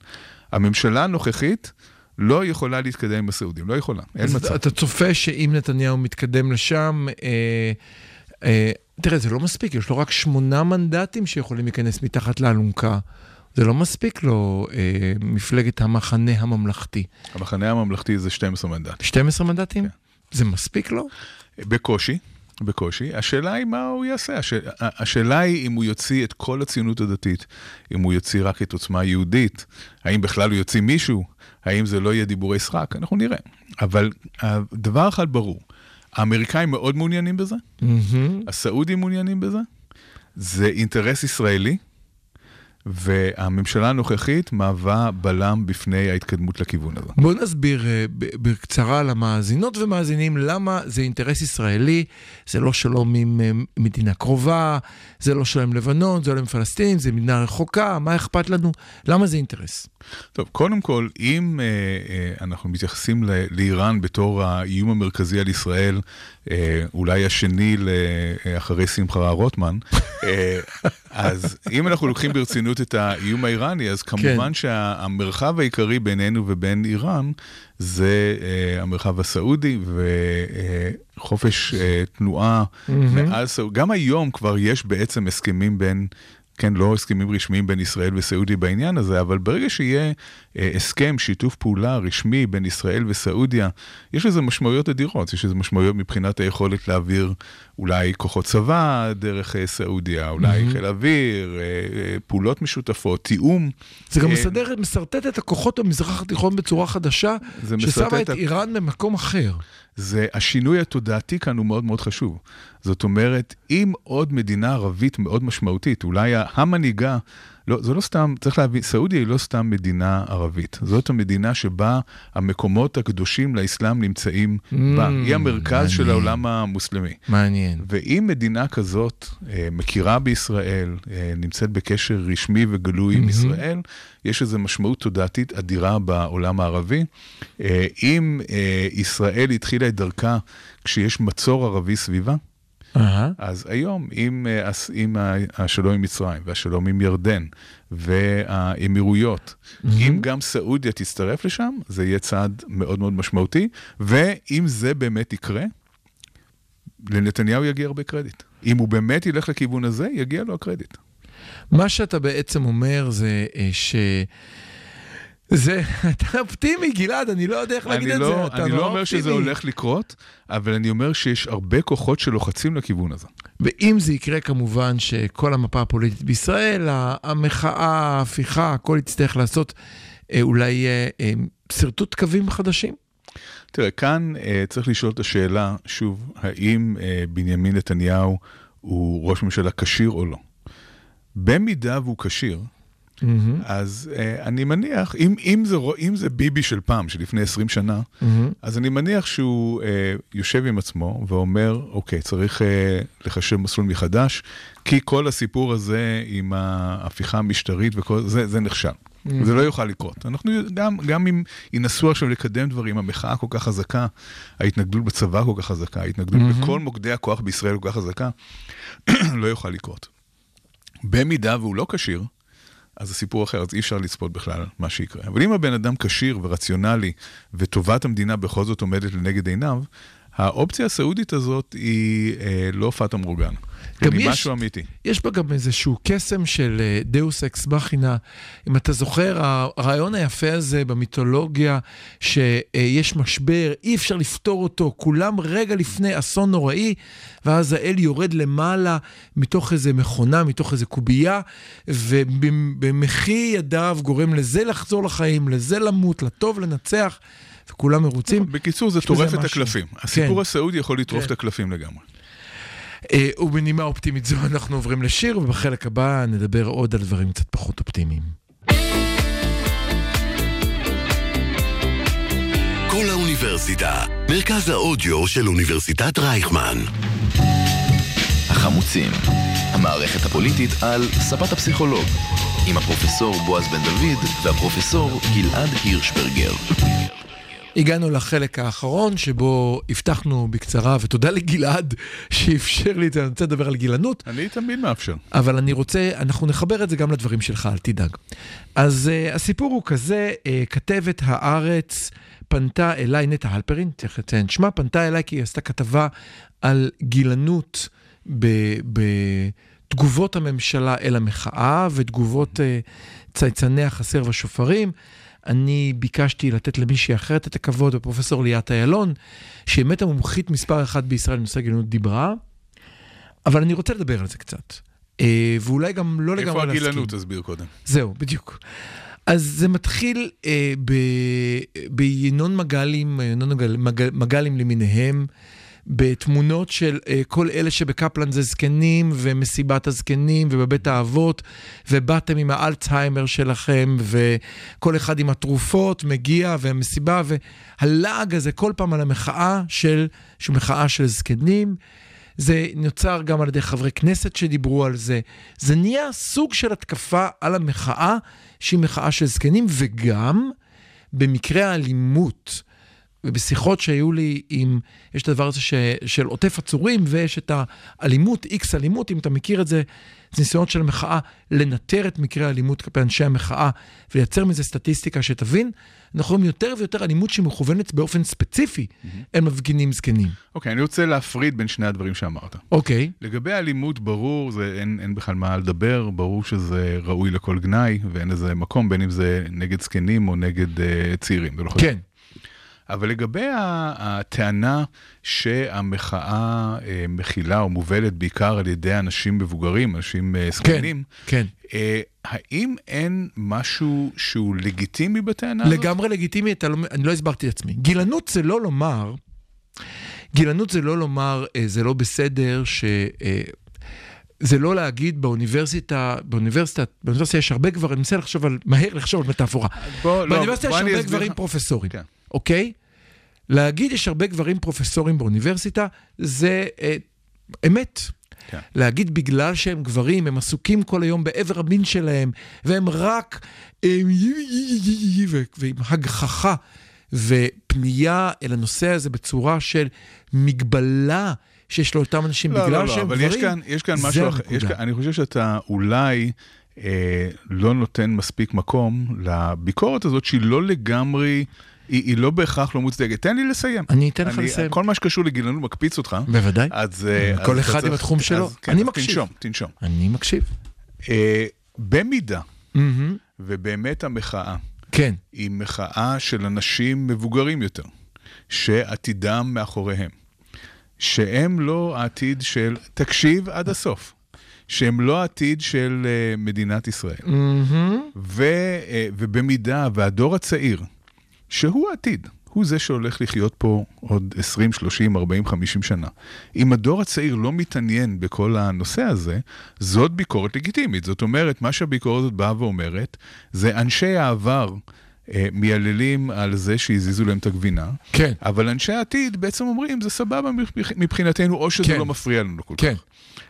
S5: הממשלה הנוכחית לא יכולה להתקדם עם הסעודים, לא יכולה, אין מצב.
S3: אתה צופה שאם נתניהו מתקדם לשם, אה, אה, תראה, זה לא מספיק, יש לו רק שמונה מנדטים שיכולים להיכנס מתחת לאלונקה. זה לא מספיק לו אה, מפלגת המחנה הממלכתי.
S5: המחנה הממלכתי זה 12 מנדטים.
S3: 12 מנדטים?
S5: כן.
S3: זה מספיק לו?
S5: בקושי, בקושי. השאלה היא מה הוא יעשה. הש... השאלה היא אם הוא יוציא את כל הציונות הדתית, אם הוא יוציא רק את עוצמה יהודית, האם בכלל הוא יוציא מישהו, האם זה לא יהיה דיבורי סרק, אנחנו נראה. אבל דבר אחד ברור, האמריקאים מאוד מעוניינים בזה,
S3: מהמם.
S5: הסעודים מעוניינים בזה, זה אינטרס ישראלי, והממשלה הנוכחית מהווה בלם בפני ההתקדמות לכיוון הזה.
S3: בוא נסביר אה, בקצרה למאזינות ומאזינים למה זה אינטרס ישראלי, זה לא שלום עם אה, מדינה קרובה, זה לא שלום עם לבנון, זה לא עם פלסטין, זה מדינה רחוקה, מה אכפת לנו? למה זה אינטרס?
S5: טוב, קודם כל, אם אה, אה, אנחנו מתייחסים ל- לאיראן בתור האיום המרכזי על ישראל, אה, אולי השני אה, אחרי שמחה רוטמן, אה, אז אם אנחנו לוקחים ברצינות את האיום האיראני, אז כמובן שהמרחב העיקרי בינינו ובין איראן זה אה, המרחב הסעודי וחופש אה, תנועה מעל סעודיה. גם היום כבר יש בעצם הסכמים בין... כן, לא הסכמים רשמיים בין ישראל וסעודיה בעניין הזה, אבל ברגע שיהיה הסכם, שיתוף פעולה רשמי בין ישראל וסעודיה, יש לזה משמעויות אדירות, יש לזה משמעויות מבחינת היכולת להעביר אולי כוחות צבא דרך אה, סעודיה, אולי חיל אוויר, אה, אה, פעולות משותפות, תיאום.
S3: זה גם
S5: אה,
S3: מסדר, מסרטט את הכוחות במזרח התיכון בצורה חדשה, ששמה את איראן במקום אחר.
S5: זה השינוי התודעתי כאן הוא מאוד מאוד חשוב. זאת אומרת, אם עוד מדינה ערבית מאוד משמעותית, אולי המנהיגה, לא, זה לא סתם, צריך להבין, סעודיה היא לא סתם מדינה ערבית. זאת המדינה שבה המקומות הקדושים לאסלאם נמצאים בה. היא המרכז של
S3: מעניין.
S5: העולם המוסלמי.
S3: מעניין.
S5: ואם מדינה כזאת אה, מכירה בישראל, אה, נמצאת בקשר רשמי וגלוי עם ישראל, יש איזו משמעות תודעתית אדירה בעולם הערבי. אה, אם אה, ישראל התחילה את דרכה כשיש מצור ערבי סביבה. אז היום, עם, אה, עם ה- השלום עם מצרים והשלום עם ירדן והאמירויות, אם גם סעודיה תצטרף לשם, זה יהיה צעד מאוד מאוד משמעותי, ואם זה באמת יקרה, לנתניהו יגיע הרבה קרדיט. אם הוא באמת ילך לכיוון הזה, יגיע לו הקרדיט.
S3: מה שאתה בעצם אומר זה אה, ש... זה, (laughs) אתה אופטימי, גלעד, אני לא יודע איך להגיד
S5: אני
S3: את
S5: לא,
S3: זה. אתה
S5: אני
S3: נורא
S5: לא אומר שזה
S3: אופטימי.
S5: הולך לקרות, אבל אני אומר שיש הרבה כוחות שלוחצים לכיוון הזה.
S3: ואם זה יקרה, כמובן שכל המפה הפוליטית בישראל, המחאה, ההפיכה, הכל יצטרך לעשות אה, אולי אה, אה, שרטוט קווים חדשים.
S5: תראה, כאן אה, צריך לשאול את השאלה, שוב, האם אה, בנימין נתניהו הוא ראש ממשלה כשיר או לא? במידה והוא כשיר,
S3: מהמם,
S5: אז אה, אני מניח, אם, אם, זה, אם זה ביבי של פעם, של לפני 20 שנה,
S3: מהמם.
S5: אז אני מניח שהוא אה, יושב עם עצמו ואומר, אוקיי, צריך אה, לחשב מסלול מחדש, כי כל הסיפור הזה עם ההפיכה המשטרית וכל זה, זה נכשל. זה לא יוכל לקרות. אנחנו גם, גם אם ינסו עכשיו לקדם דברים, המחאה כל כך חזקה, ההתנגדות בצבא כל כך חזקה, ההתנגדות בכל מוקדי הכוח בישראל כל כך חזקה, (clears throat) לא יוכל לקרות. במידה והוא לא כשיר, אז זה סיפור אחר, אז אי אפשר לצפות בכלל מה שיקרה. אבל אם הבן אדם כשיר ורציונלי, וטובת המדינה בכל זאת עומדת לנגד עיניו, האופציה הסעודית הזאת היא אה, לא פאטה מורגנה.
S3: יש-
S5: משהו אמיתי.
S3: יש בה גם איזשהו קסם של דאוס אקס מכינה. אם אתה זוכר, הרעיון היפה הזה במיתולוגיה, שיש משבר, אי אפשר לפתור אותו, כולם רגע לפני אסון נוראי, ואז האל יורד למעלה מתוך איזה מכונה, מתוך איזה קובייה, ובמחי ידיו גורם לזה לחזור לחיים, לזה למות, לטוב לנצח, וכולם מרוצים.
S5: בקיצור, זה טורף את. הקלפים. הסיפור
S3: כן.
S5: הסעודי יכול לטרוף
S3: כן.
S5: את הקלפים לגמרי.
S3: אה, ובנימה אופטימית זו אנחנו עוברים לשיר, ובחלק הבא נדבר עוד על דברים קצת פחות אופטימיים.
S1: כל האוניברסיטה, מרכז האודיו של אוניברסיטת רייכמן.
S4: החמוצים, המערכת הפוליטית על ספת הפסיכולוג, עם הפרופסור בועז בן דוד והפרופסור גלעד הירשברגר.
S3: הגענו לחלק האחרון שבו הבטחנו בקצרה, ותודה לגלעד שאפשר לי אני רוצה לדבר על גילנות,
S5: אני תמיד מאפשר.
S3: אבל אני רוצה, אנחנו נחבר את זה גם לדברים שלך, אל תדאג. אז uh, הסיפור הוא כזה, uh, כתבת הארץ פנתה אליי, נטע הלפרין, צריך לציין שמה, פנתה אליי כי היא עשתה כתבה על גילנות ב- בתגובות הממשלה אל המחאה ותגובות uh, צייצני החסר והשופרים. אני ביקשתי לתת למישהי אחרת את הכבוד, הפרופסור ליאת איילון, שהיא באמת המומחית מספר אחת בישראל בנושא גילנות דיברה, אבל אני רוצה לדבר על זה קצת. אה, ואולי גם לא לגמרי
S5: איפה
S3: להסכים.
S5: הגילנות? תסביר קודם.
S3: זהו, בדיוק. אז זה מתחיל אה, בינון מגלים, ינון מגל, מגל, מגלים למיניהם, בתמונות של אה, כל אלה שבקפלן זה זקנים, ומסיבת הזקנים, ובבית האבות, ובאתם עם האלצהיימר שלכם, וכל אחד עם התרופות מגיע, ומסיבה, והלעג הזה כל פעם על המחאה של, שהיא מחאה של זקנים. זה נוצר גם על ידי חברי כנסת שדיברו על זה. זה נהיה סוג של התקפה על המחאה, שהיא מחאה של זקנים, וגם במקרה האלימות. ובשיחות שהיו לי עם, יש את הדבר הזה ש, של עוטף עצורים, ויש את האלימות, איקס אלימות, אם אתה מכיר את זה, זה ניסיונות של המחאה לנטר את מקרי האלימות כלפי אנשי המחאה ולייצר מזה סטטיסטיקה שתבין, אנחנו רואים יותר ויותר אלימות שמכוונת באופן ספציפי אל מפגינים זקנים.
S5: אוקיי, אני רוצה להפריד בין שני הדברים שאמרת.
S3: אוקיי,
S5: לגבי האלימות, ברור, זה, אין, אין בכלל מה לדבר, ברור שזה ראוי לכל גנאי, ואין לזה מקום, בין אם זה נגד זקנים או נגד uh, צעירים. לא.
S3: כן.
S5: אבל לגבי הטענה שהמחאה אה, מכילה או מובלת בעיקר על ידי אנשים מבוגרים, אנשים אה, זקנים,
S3: כן.
S5: אה, האם אין משהו שהוא לגיטימי בטענה הזאת?
S3: לגמרי לגיטימי, לא, אני לא הסברתי את עצמי. גילנות זה לא לומר, גילנות זה לא לומר, זה לא בסדר ש... זה לא להגיד באוניברסיטה, באוניברסיטה, באוניברסיטה יש הרבה גברים, אני מנסה לחשוב על, מהר לחשוב על מטאפורה.
S5: בוא, לא,
S3: באוניברסיטה יש
S5: בוא אני
S3: הרבה גברים
S5: לך.
S3: פרופסורים,
S5: כן.
S3: אוקיי? להגיד יש הרבה גברים פרופסורים באוניברסיטה, זה אה, אמת.
S5: כן.
S3: להגיד בגלל שהם גברים, הם עסוקים כל היום בעבר המין שלהם, והם רק... אה, ו- ועם הגחכה ופנייה אל הנושא הזה בצורה של מגבלה שיש לאותם אנשים
S5: לא,
S3: בגלל
S5: לא, לא,
S3: שהם
S5: אבל
S3: גברים,
S5: יש כאן, יש כאן
S3: זה
S5: משהו אחר.
S3: הנקודה.
S5: יש כאן, אני חושב שאתה אולי אה, לא נותן מספיק מקום לביקורת הזאת, שהיא לא לגמרי, היא, היא לא בהכרח לא מוצדקת. תן לי לסיים.
S3: אני אתן לך לסיים.
S5: כל מה שקשור לגילנות מקפיץ אותך.
S3: בוודאי.
S5: אז... אה,
S3: כל
S5: אז
S3: אחד עם התחום שלו.
S5: אז כן,
S3: אני
S5: אז
S3: מקשיב.
S5: תנשום, תנשום.
S3: אני מקשיב.
S5: אה, במידה,
S3: מהמם.
S5: ובאמת המחאה,
S3: כן,
S5: היא מחאה של אנשים מבוגרים יותר, שעתידם מאחוריהם, שהם לא העתיד של, תקשיב עד הסוף, שהם לא העתיד של אה, מדינת ישראל.
S3: מהמם.
S5: ו, אה, ובמידה והדור הצעיר, שהוא העתיד, הוא זה שהולך לחיות פה עוד 20, 30, 40, 50 שנה. אם הדור הצעיר לא מתעניין בכל הנושא הזה, זאת ביקורת לגיטימית. זאת אומרת, מה שהביקורת הזאת באה ואומרת, זה אנשי העבר אה, מייללים על זה שהזיזו להם את הגבינה,
S3: כן.
S5: אבל אנשי העתיד בעצם אומרים, זה סבבה מבח- מבחינתנו, או שזה
S3: כן.
S5: לא מפריע לנו כל
S3: כן.
S5: כך.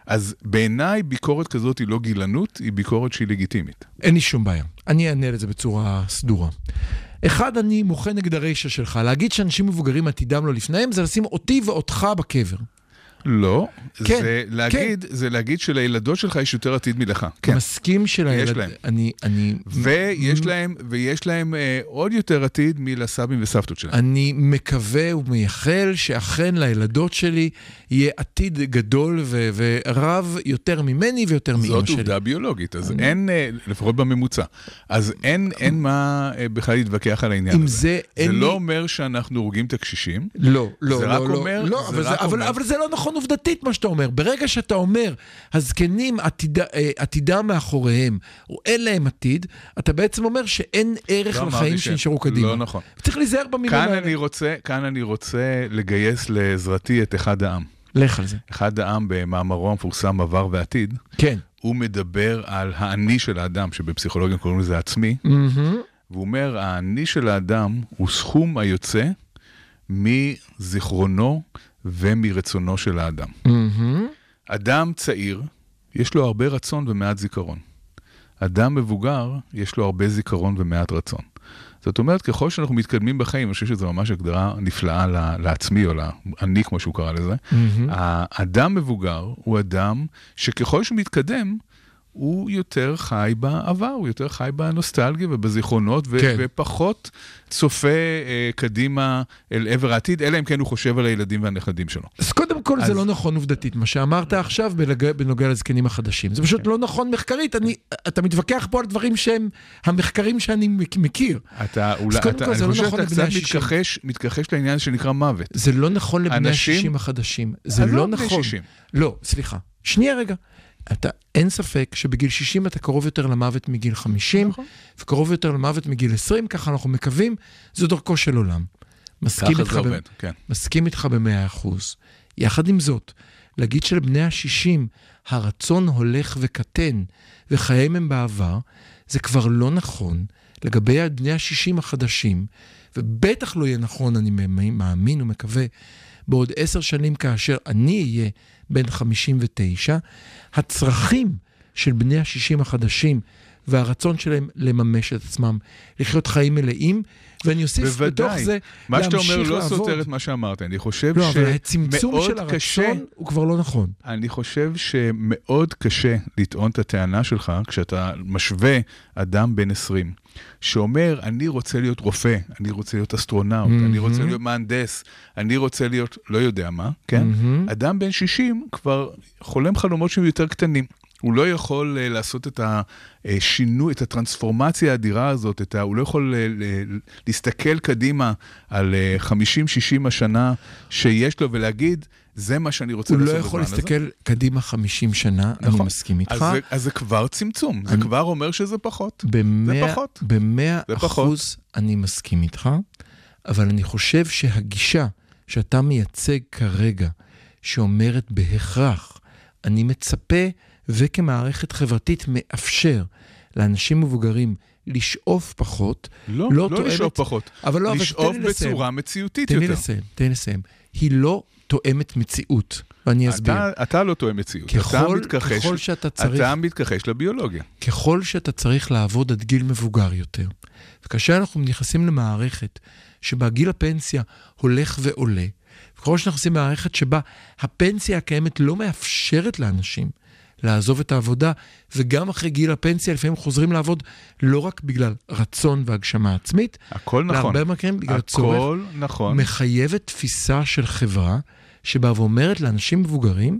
S5: אז בעיניי ביקורת כזאת היא לא גילנות, היא ביקורת שהיא לגיטימית.
S3: אין לי שום בעיה. אני אענה לזה בצורה סדורה. אחד, אני מוחה נגד הרישה שלך. להגיד שאנשים מבוגרים עתידם לא לפניהם, זה לשים אותי ואותך בקבר.
S5: לא,
S3: כן,
S5: זה, להגיד, זה להגיד שלילדות שלך יש יותר עתיד מלך. כן.
S3: מסכים של הילד...
S5: להם.
S3: אני... אני...
S5: ויש להם, ויש להם אה, עוד יותר עתיד מלסבים וסבתות שלהם.
S3: אני מקווה ומייחל שאכן לילדות שלי יהיה עתיד גדול ו- ורב יותר ממני ויותר מאמא
S5: זאת
S3: שלי.
S5: עובדה ביולוגית, אז אין, אה, לפחות בממוצע, אז אין, אין מה אה, בכלל להתווכח על העניין הזה.
S3: זה אין
S5: זה
S3: לי...
S5: לא אומר שאנחנו הורגים את הקשישים,
S3: לא, לא,
S5: זה
S3: לא,
S5: רק
S3: לא,
S5: אומר-
S3: לא,
S5: זה
S3: אבל, זה,
S5: רק
S3: אבל,
S5: אומר-
S3: אבל זה לא נכון עובדתית מה שאתה אומר. ברגע שאתה אומר, הזקנים עתיד, אה, עתידם מאחוריהם, או אין להם עתיד, אתה בעצם אומר שאין ערך
S5: לא
S3: לחיים שנשארו קדימה.
S5: לא נכון.
S3: צריך להיזהר במילים
S5: כאן
S3: האלה.
S5: אני, רוצה, כאן אני רוצה לגייס לעזרתי את אחד העם.
S3: לך על זה.
S5: אחד העם במאמרו המפורסם עבר ועתיד,
S3: כן.
S5: הוא מדבר על האני של האדם, שבפסיכולוגיה קוראים לזה עצמי,
S3: מהמם.
S5: והוא אומר, האני של האדם הוא סכום היוצא מזיכרונו ומרצונו של האדם.
S3: מהמם.
S5: אדם צעיר, יש לו הרבה רצון ומעט זיכרון. אדם מבוגר, יש לו הרבה זיכרון ומעט רצון. זאת אומרת, ככל שאנחנו מתקדמים בחיים, אני חושב שזו ממש הגדרה נפלאה לעצמי, או לאני, כמו שהוא קרא לזה.
S3: מהמם.
S5: האדם מבוגר הוא אדם שככל שהוא מתקדם, הוא יותר חי בעבר, הוא יותר חי בנוסטלגיה ובזיכרונות, ו-
S3: כן.
S5: ופחות צופה אה, קדימה אל עבר העתיד, אלא אם כן הוא חושב על הילדים והנכדים שלו.
S3: אז קודם כל זה
S5: אז-
S3: לא נכון עובדתית, מה שאמרת עכשיו בנוגע, בנוגע לזקנים החדשים. זה פשוט לא נכון מחקרית. אני, אתה מתווכח פה על דברים שהם המחקרים שאני מכ- מכיר.
S5: אתה אולי,
S3: קודם
S5: אתה,
S3: כל,
S5: אני
S3: זה לא
S5: חושב
S3: נכון
S5: שאתה קצת
S3: ה-שישים.
S5: מתכחש, מתכחש לעניין שנקרא מוות.
S3: זה לא נכון לבני ה-60 החדשים. זה
S5: אז
S3: לא
S5: לא
S3: נכון.
S5: 60.
S3: לא, סליחה. שנייה רגע. אתה, אין ספק שבגיל 60 אתה קרוב יותר למוות מגיל 50,
S5: נכון.
S3: וקרוב יותר למוות מגיל 20, ככה אנחנו מקווים, זו דרכו של עולם. מסכים איתך, ב-
S5: עובד, כן.
S3: מסכים איתך במאה אחוז. יחד עם זאת, להגיד שלבני ה-60 הרצון הולך וקטן וחייהם הם בעבר, זה כבר לא נכון לגבי בני ה-60 החדשים, ובטח לא יהיה נכון, אני מאמין ומקווה, בעוד עשר שנים כאשר אני אהיה בן 59, הצרכים של בני ה-60 החדשים והרצון שלהם לממש את עצמם, לחיות חיים מלאים, ואני אוסיף
S5: בוודאי.
S3: בתוך זה
S5: מה שאתה אומר לא
S3: לעבוד.
S5: סותר את מה שאמרת, אני חושב
S3: לא, אבל הצמצום של הרצון
S5: קשה,
S3: הוא כבר לא נכון.
S5: אני חושב שמאוד קשה לטעון את הטענה שלך כשאתה משווה אדם בן 20, שאומר, אני רוצה להיות רופא, אני רוצה להיות אסטרונאוט, אני רוצה להיות מהנדס, אני רוצה להיות לא יודע מה, כן? אדם בן 60 כבר חולם חלומות שהם יותר קטנים. הוא לא יכול uh, לעשות את השינוי, את הטרנספורמציה האדירה הזאת, את ה, הוא לא יכול ל- להסתכל קדימה על uh, 50-60 השנה שיש לו ולהגיד, זה מה שאני רוצה
S3: הוא
S5: לעשות
S3: לא
S5: בזמן
S3: יכול
S5: הזה.
S3: להסתכל קדימה 50 שנה, אני
S5: נכון.
S3: מסכים איתך.
S5: אז זה, אז זה כבר צמצום, זה כבר אומר שזה פחות.
S3: במאה,
S5: פחות.
S3: במאה
S5: זה פחות.
S3: אחוז אני מסכים איתך, אבל אני חושב שהגישה שאתה מייצג כרגע, שאומרת בהכרח, אני מצפה וכמערכת חברתית מאפשר לאנשים מבוגרים לשאוף פחות,
S5: לא,
S3: לא
S5: לא
S3: תואמת-
S5: לשאוף פחות.
S3: אבל לא, אבל
S5: לשאוף
S3: תן לי לסיים.
S5: בצורה מציאותית
S3: תן לי
S5: יותר.
S3: לסיים, תן לי לסיים. היא לא תואמת מציאות, ואני אסביר.
S5: אתה, אתה לא תואם מציאות, אתה
S3: ככל,
S5: מתכחש,
S3: ככל שאתה צריך...
S5: אתה מתכחש לביולוגיה.
S3: ככל שאתה צריך לעבוד עד גיל מבוגר יותר, וכאשר אנחנו נכנסים למערכת שבה גיל הפנסיה הולך ועולה, וככל שאנחנו נכנסים למערכת שבה הפנסיה הקיימת לא מאפשרת לאנשים לעזוב את העבודה, וגם אחרי גיל הפנסיה לפעמים חוזרים לעבוד לא רק בגלל רצון והגשמה עצמית,
S5: הכל נכון.
S3: להרבה מקרים בגלל צורך,
S5: נכון.
S3: מחייבת תפיסה של חברה שבאה ואומרת לאנשים מבוגרים,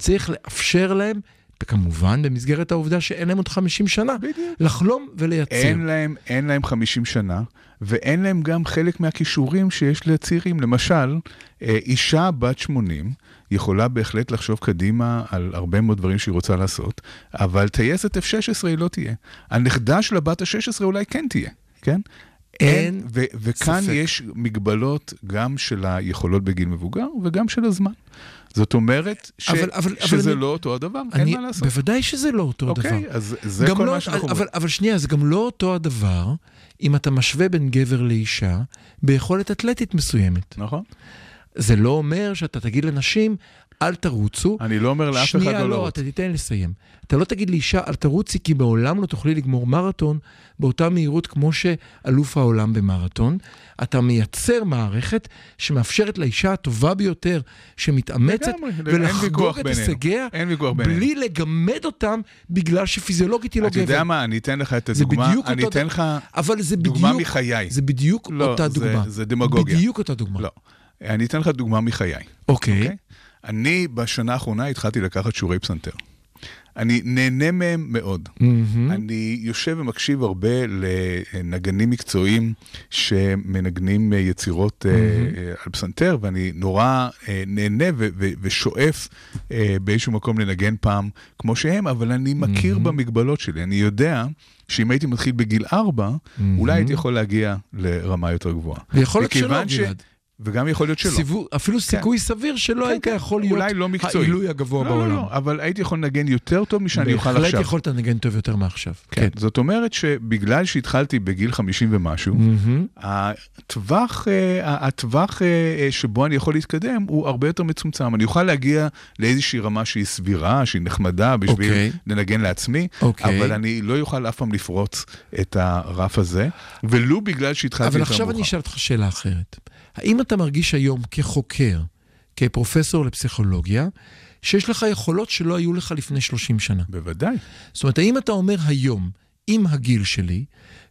S3: צריך לאפשר להם, וכמובן במסגרת העובדה שאין להם עוד 50 שנה,
S5: בדיוק.
S3: לחלום ולייצר.
S5: אין להם, אין להם 50 שנה, ואין להם גם חלק מהכישורים שיש לצעירים. למשל, אה, אישה בת 80 יכולה בהחלט לחשוב קדימה על הרבה מאוד דברים שהיא רוצה לעשות, אבל טייסת F-16 היא לא תהיה. הנכדה של הבת ה-16 אולי כן תהיה, כן?
S3: אין
S5: ו- וכאן
S3: ספק.
S5: יש מגבלות גם של היכולות בגיל מבוגר וגם של הזמן. זאת אומרת ש-
S3: אבל- אבל- אבל
S5: שזה
S3: אני-
S5: לא אותו הדבר,
S3: אני,
S5: אין מה לעשות.
S3: בוודאי שזה לא אותו
S5: אוקיי,
S3: דבר.
S5: אז זה כל
S3: לא,
S5: מה שאנחנו
S3: אבל,
S5: אומרים.
S3: אבל שנייה, זה גם לא אותו הדבר אם אתה משווה בין גבר לאישה ביכולת אתלטית מסוימת.
S5: נכון?
S3: זה לא אומר שאתה תגיד לנשים, אל תרוצו.
S5: אני לא אומר לאף אחד
S3: שנייה,
S5: לא
S3: לא,
S5: לרוץ.
S3: אתה תיתן לסיים. אתה לא תגיד לאישה, אל תרוצי, כי בעולם לא תוכלי לגמור מרתון באותה מהירות כמו שאלוף העולם במרתון. אתה מייצר מערכת שמאפשרת לאישה הטובה ביותר, שמתאמצת, ולחגוג את. הישגיה. בלי לגמד אותם, בגלל שפיזיולוגית היא לא
S5: אתה
S3: גבר.
S5: יודע מה, אני אתן לך את
S3: זה
S5: הדוגמה,
S3: בדיוק
S5: אני אתן לך
S3: אבל זה
S5: דוגמה
S3: בדיוק,
S5: מחיי.
S3: זה בדיוק
S5: לא,
S3: אותה
S5: זה-
S3: דוגמה.
S5: זה דמגוגיה.
S3: בדיוק אותה דוגמה.
S5: אני אתן לך דוגמה מחיי.
S3: אוקיי.
S5: אוקיי? אני בשנה האחרונה התחלתי לקחת שיעורי פסנתר. אני נהנה מהם מאוד.
S3: מהמם.
S5: אני יושב ומקשיב הרבה לנגנים מקצועיים שמנגנים אה, יצירות אה, על פסנתר, ואני נורא נהנה ו- ו- ושואף באיזשהו מקום לנגן פעם כמו שהם, אבל אני מכיר במגבלות שלי. אני יודע שאם הייתי מתחיל בגיל ארבע, אולי הייתי יכול להגיע לרמה יותר גבוהה.
S3: ויכול להיות שלא,
S5: ש-
S3: גלעד.
S5: וגם יכול להיות שלא.
S3: סיבוב, אפילו סיכוי סביר שלא היית יכול להיות
S5: אולי לא מקצועי.
S3: העילוי הגבוה
S5: לא,
S3: בעולם.
S5: לא, לא, אבל הייתי יכול לנגן יותר טוב משאני אוכל עכשיו.
S3: בהחלט יכולת לנגן טוב יותר מעכשיו.
S5: כן. זאת אומרת שבגלל שהתחלתי בגיל 50 ומשהו,
S3: מהמם.
S5: הטווח, אה, הטווח אה, שבו אני יכול להתקדם הוא הרבה יותר מצומצם. אני אוכל להגיע לאיזושהי רמה שהיא סבירה, שהיא נחמדה בשביל
S3: אוקיי.
S5: לנגן לעצמי,
S3: אוקיי.
S5: אבל אני לא אוכל אף פעם לפרוץ את הרף הזה, ולו בגלל שהתחלתי
S3: אבל
S5: יותר
S3: עכשיו אני
S5: מאוחר.
S3: אשאל אותך שאלה אחרת. האם אתה מרגיש היום כחוקר, כפרופסור לפסיכולוגיה, שיש לך יכולות שלא היו לך לפני 30 שנה?
S5: בוודאי.
S3: זאת אומרת, האם אתה אומר היום, עם הגיל שלי,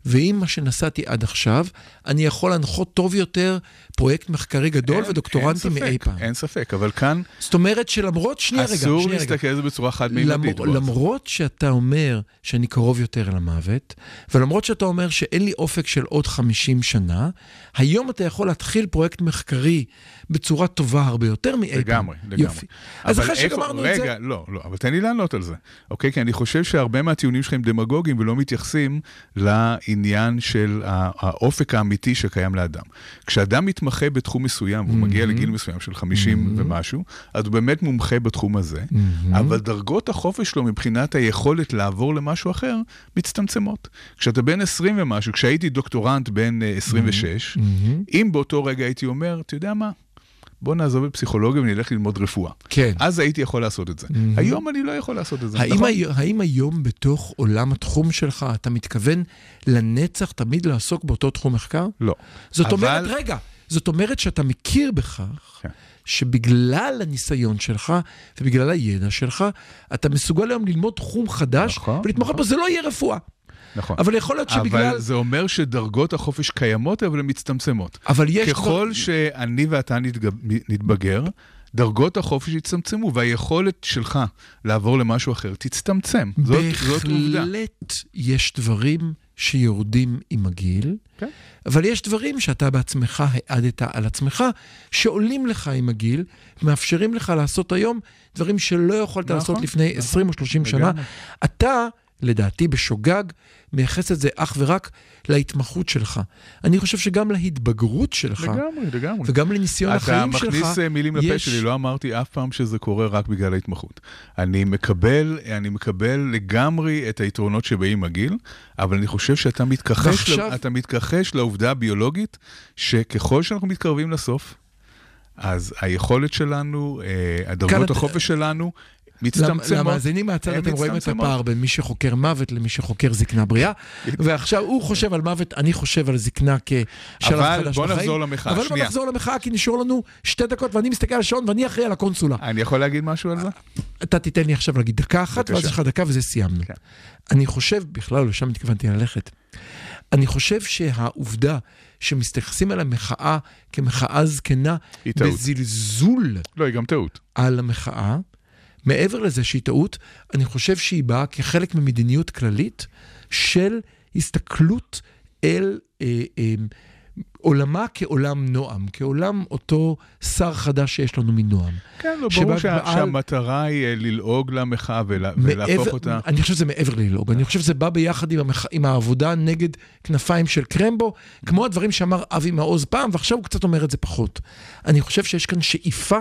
S3: ועם מה שנסעתי עד עכשיו, אני יכול להנחות טוב יותר פרויקט מחקרי גדול
S5: אין-
S3: ודוקטורנטים
S5: אין
S3: מאי פעם.
S5: אין ספק, אבל כאן
S3: זאת אומרת שלמרות, שנייה רגע,
S5: אסור
S3: שנייה רגע.
S5: להסתכל על זה בצורה חד-מימדית.
S3: למ... למרות שאתה אומר שאני קרוב יותר למוות, ולמרות שאתה אומר שאין לי אופק של עוד 50 שנה, היום אתה יכול להתחיל פרויקט מחקרי בצורה טובה הרבה יותר מאי פעם.
S5: לגמרי, לגמרי.
S3: יופי. אז אחרי שגמרנו
S5: רגע,
S3: את זה...
S5: רגע, לא, לא, אבל תן לי לענות על זה, אוקיי? כי אני חושב שהרבה מהטיעונים שלך הם דמגוגיים ולא מתייחסים העניין של האופק האמיתי שקיים לאדם. כשאדם מתמחה בתחום מסוים, והוא מגיע לגיל מסוים של 50 ומשהו, אז הוא באמת מומחה בתחום הזה, אבל דרגות החופש שלו מבחינת היכולת לעבור למשהו אחר, מצטמצמות. כשאתה בן 20 ומשהו, כשהייתי דוקטורנט בן אה, 26, אם באותו רגע הייתי אומר, אתה יודע מה? בוא נעזוב את פסיכולוגיה ונלך ללמוד רפואה.
S3: כן.
S5: אז הייתי יכול לעשות את זה. היום אני לא יכול לעשות את זה.
S3: האם,
S5: נכון?
S3: הי- האם היום בתוך עולם התחום שלך אתה מתכוון לנצח תמיד לעסוק באותו תחום מחקר?
S5: לא.
S3: זאת
S5: אבל-
S3: אומרת, רגע, זאת אומרת שאתה מכיר בכך
S5: כן.
S3: שבגלל הניסיון שלך ובגלל הידע שלך, אתה מסוגל היום ללמוד תחום חדש
S5: נכון,
S3: ולהתמחות
S5: נכון.
S3: בו, זה לא יהיה רפואה.
S5: נכון.
S3: אבל יכול להיות שבגלל...
S5: אבל זה אומר שדרגות החופש קיימות, אבל הן מצטמצמות.
S3: אבל יש
S5: ככל
S3: דבר-
S5: שאני ואתה נתגב- נתבגר, דרגות החופש יצטמצמו, והיכולת שלך לעבור למשהו אחר תצטמצם. זאת, זאת עובדה.
S3: בהחלט יש דברים שיורדים עם הגיל,
S5: כן.
S3: אבל יש דברים שאתה בעצמך העדת על עצמך, שעולים לך עם הגיל, מאפשרים לך לעשות היום דברים שלא יכולת
S5: נכון,
S3: לעשות לפני 20 או 30 שנה.
S5: לגמרי.
S3: אתה, לדעתי בשוגג, מייחס את זה אך ורק להתמחות שלך. אני חושב שגם להתבגרות שלך,
S5: לגמרי, לגמרי.
S3: וגם לניסיון
S5: אתה
S3: החיים שלך,
S5: מכניס אה, מילים לפה
S3: יש-
S5: שלי, לא אמרתי אף פעם שזה קורה רק בגלל ההתמחות. אני מקבל, אני מקבל לגמרי את היתרונות שבאים הגיל, אבל אני חושב שאתה מתכחש,
S3: ועכשיו-
S5: ל... אתה מתכחש לעובדה הביולוגית, שככל שאנחנו מתקרבים לסוף, אז היכולת שלנו, אה, הדרגות
S3: אתה-
S5: החופש שלנו, מצטמצמות.
S3: למאזינים מהצד אתם רואים את. הפער בין מי שחוקר מוות למי שחוקר זקנה בריאה, (laughs) ועכשיו הוא חושב על מוות, אני חושב על זקנה כשלב
S5: אבל
S3: חדש
S5: בוא
S3: בחיים.
S5: נחזור למחאה,
S3: אבל בוא. נחזור למחאה, כי נשארו לנו שתי דקות, ואני מסתכל על השעון ואני אחראי על הקונסולה.
S5: אני יכול להגיד משהו על זה?
S3: אתה תיתן לי עכשיו להגיד דקה אחת. ואז יש לך דקה וזה סיימנו.
S5: כן.
S3: אני חושב, בכלל לא לשם התכוונתי ללכת, אני חושב שהעובדה שמתייחסים אל המחאה כמחאה זקנה,
S5: היא טעות.
S3: בזלזול
S5: לא, היא גם טעות.
S3: על המחאה, מעבר לזה שהיא טעות, אני חושב שהיא באה כחלק ממדיניות כללית של הסתכלות אל אה, אה, עולמה כעולם נועם, כעולם אותו שר חדש שיש לנו מנועם.
S5: כן, לא, ברור שה-
S3: בעל-
S5: שהמטרה היא אה, ללעוג למחאה ולה- ולהפוך
S3: מעבר-
S5: אותה...
S3: אני חושב שזה מעבר ללעוג, אני חושב שזה בא ביחד עם, המח... עם העבודה נגד כנפיים של קרמבו, כמו הדברים שאמר אבי מעוז פעם, ועכשיו הוא קצת אומר את זה פחות. אני חושב שיש כאן שאיפה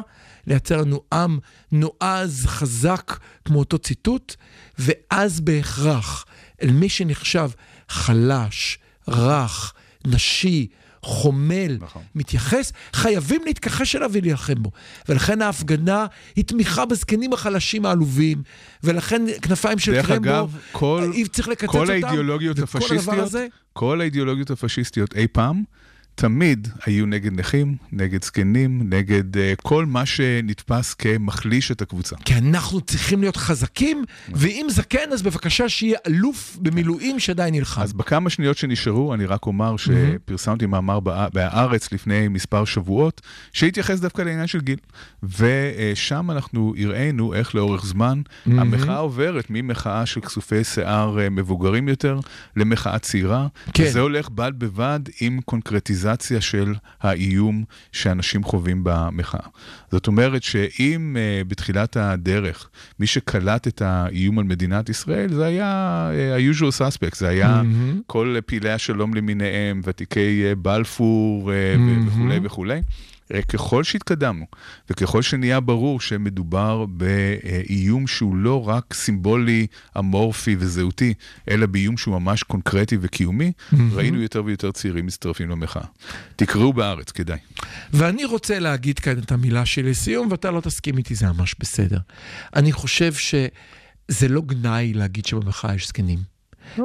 S3: לייצר לנו עם נועז, חזק, כמו אותו ציטוט, ואז בהכרח, אל מי שנחשב חלש, רך, נשי, חומל,
S5: נכון.
S3: מתייחס, חייבים להתכחש אליו ולהילחם בו. ולכן ההפגנה היא תמיכה בזקנים החלשים העלובים, ולכן כנפיים של
S5: דרך
S3: קרמבו,
S5: אגב, כל-
S3: אי- צריך לקצץ
S5: כל
S3: אותם,
S5: האידיאולוגיות הפשיסטיות,
S3: הזה,
S5: כל האידיאולוגיות הפשיסטיות אי פעם, תמיד היו נגד נכים, נגד זקנים, נגד uh, כל מה שנתפס כמחליש את הקבוצה.
S3: כי אנחנו צריכים להיות חזקים, ואם זקן, אז בבקשה שיהיה אלוף במילואים שעדיין נלחם.
S5: אז בכמה שניות שנשארו, אני רק אומר שפרסמתי מאמר ב"ה- בהארץ לפני מספר שבועות, שהתייחס דווקא לעניין של גיל. ושם אנחנו הראינו איך לאורך זמן המחאה עוברת ממחאה של כסופי שיער אה, מבוגרים יותר למחאה צעירה.
S3: כן.
S5: וזה הולך בד בבד עם קונקרטיזציה של האיום שאנשים חווים במחאה. זאת אומרת שאם uh, בתחילת הדרך מי שקלט את האיום על מדינת ישראל זה היה uh, ה-usual suspect, זה היה
S3: מהמם.
S5: כל פעילי השלום למיניהם, ותיקי uh, בלפור uh,
S3: מהמם.
S5: וכולי וכולי. אה, ככל שהתקדמנו, וככל שנהיה ברור שמדובר באיום שהוא לא רק סימבולי, אמורפי וזהותי, אלא באיום שהוא ממש קונקרטי וקיומי, ראינו יותר ויותר צעירים מצטרפים למחאה. תקראו בארץ, כדאי.
S3: ואני רוצה להגיד כאן את המילה שלי לסיום, ואתה לא תסכים איתי, זה ממש בסדר. אני חושב שזה לא גנאי להגיד שבמחאה יש זקנים.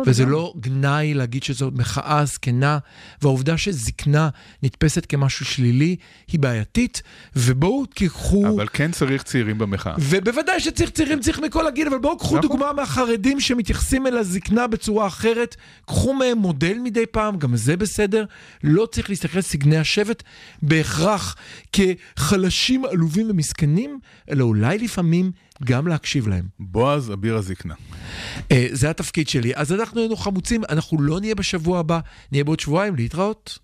S3: וזה לא גנאי להגיד שזו מחאה זקנה, והעובדה שזקנה נתפסת כמשהו שלילי היא בעייתית, ובואו תיקחו...
S5: אבל כן צריך צעירים במחאה.
S3: ובוודאי שצריך צעירים, צריך מכל הגיל, אבל בואו קחו
S5: נכון.
S3: דוגמה מהחרדים שמתייחסים אל הזקנה בצורה אחרת, קחו מהם מודל מדי פעם, גם זה בסדר. לא צריך להסתכל על סגני השבט בהכרח כחלשים, עלובים ומסכנים, אלא אולי לפעמים גם להקשיב להם.
S5: בועז אביר הזקנה.
S3: אה, זה התפקיד שלי. אז אנחנו היינו חמוצים, אנחנו לא נהיה בשבוע הבא, נהיה בעוד שבועיים, להתראות.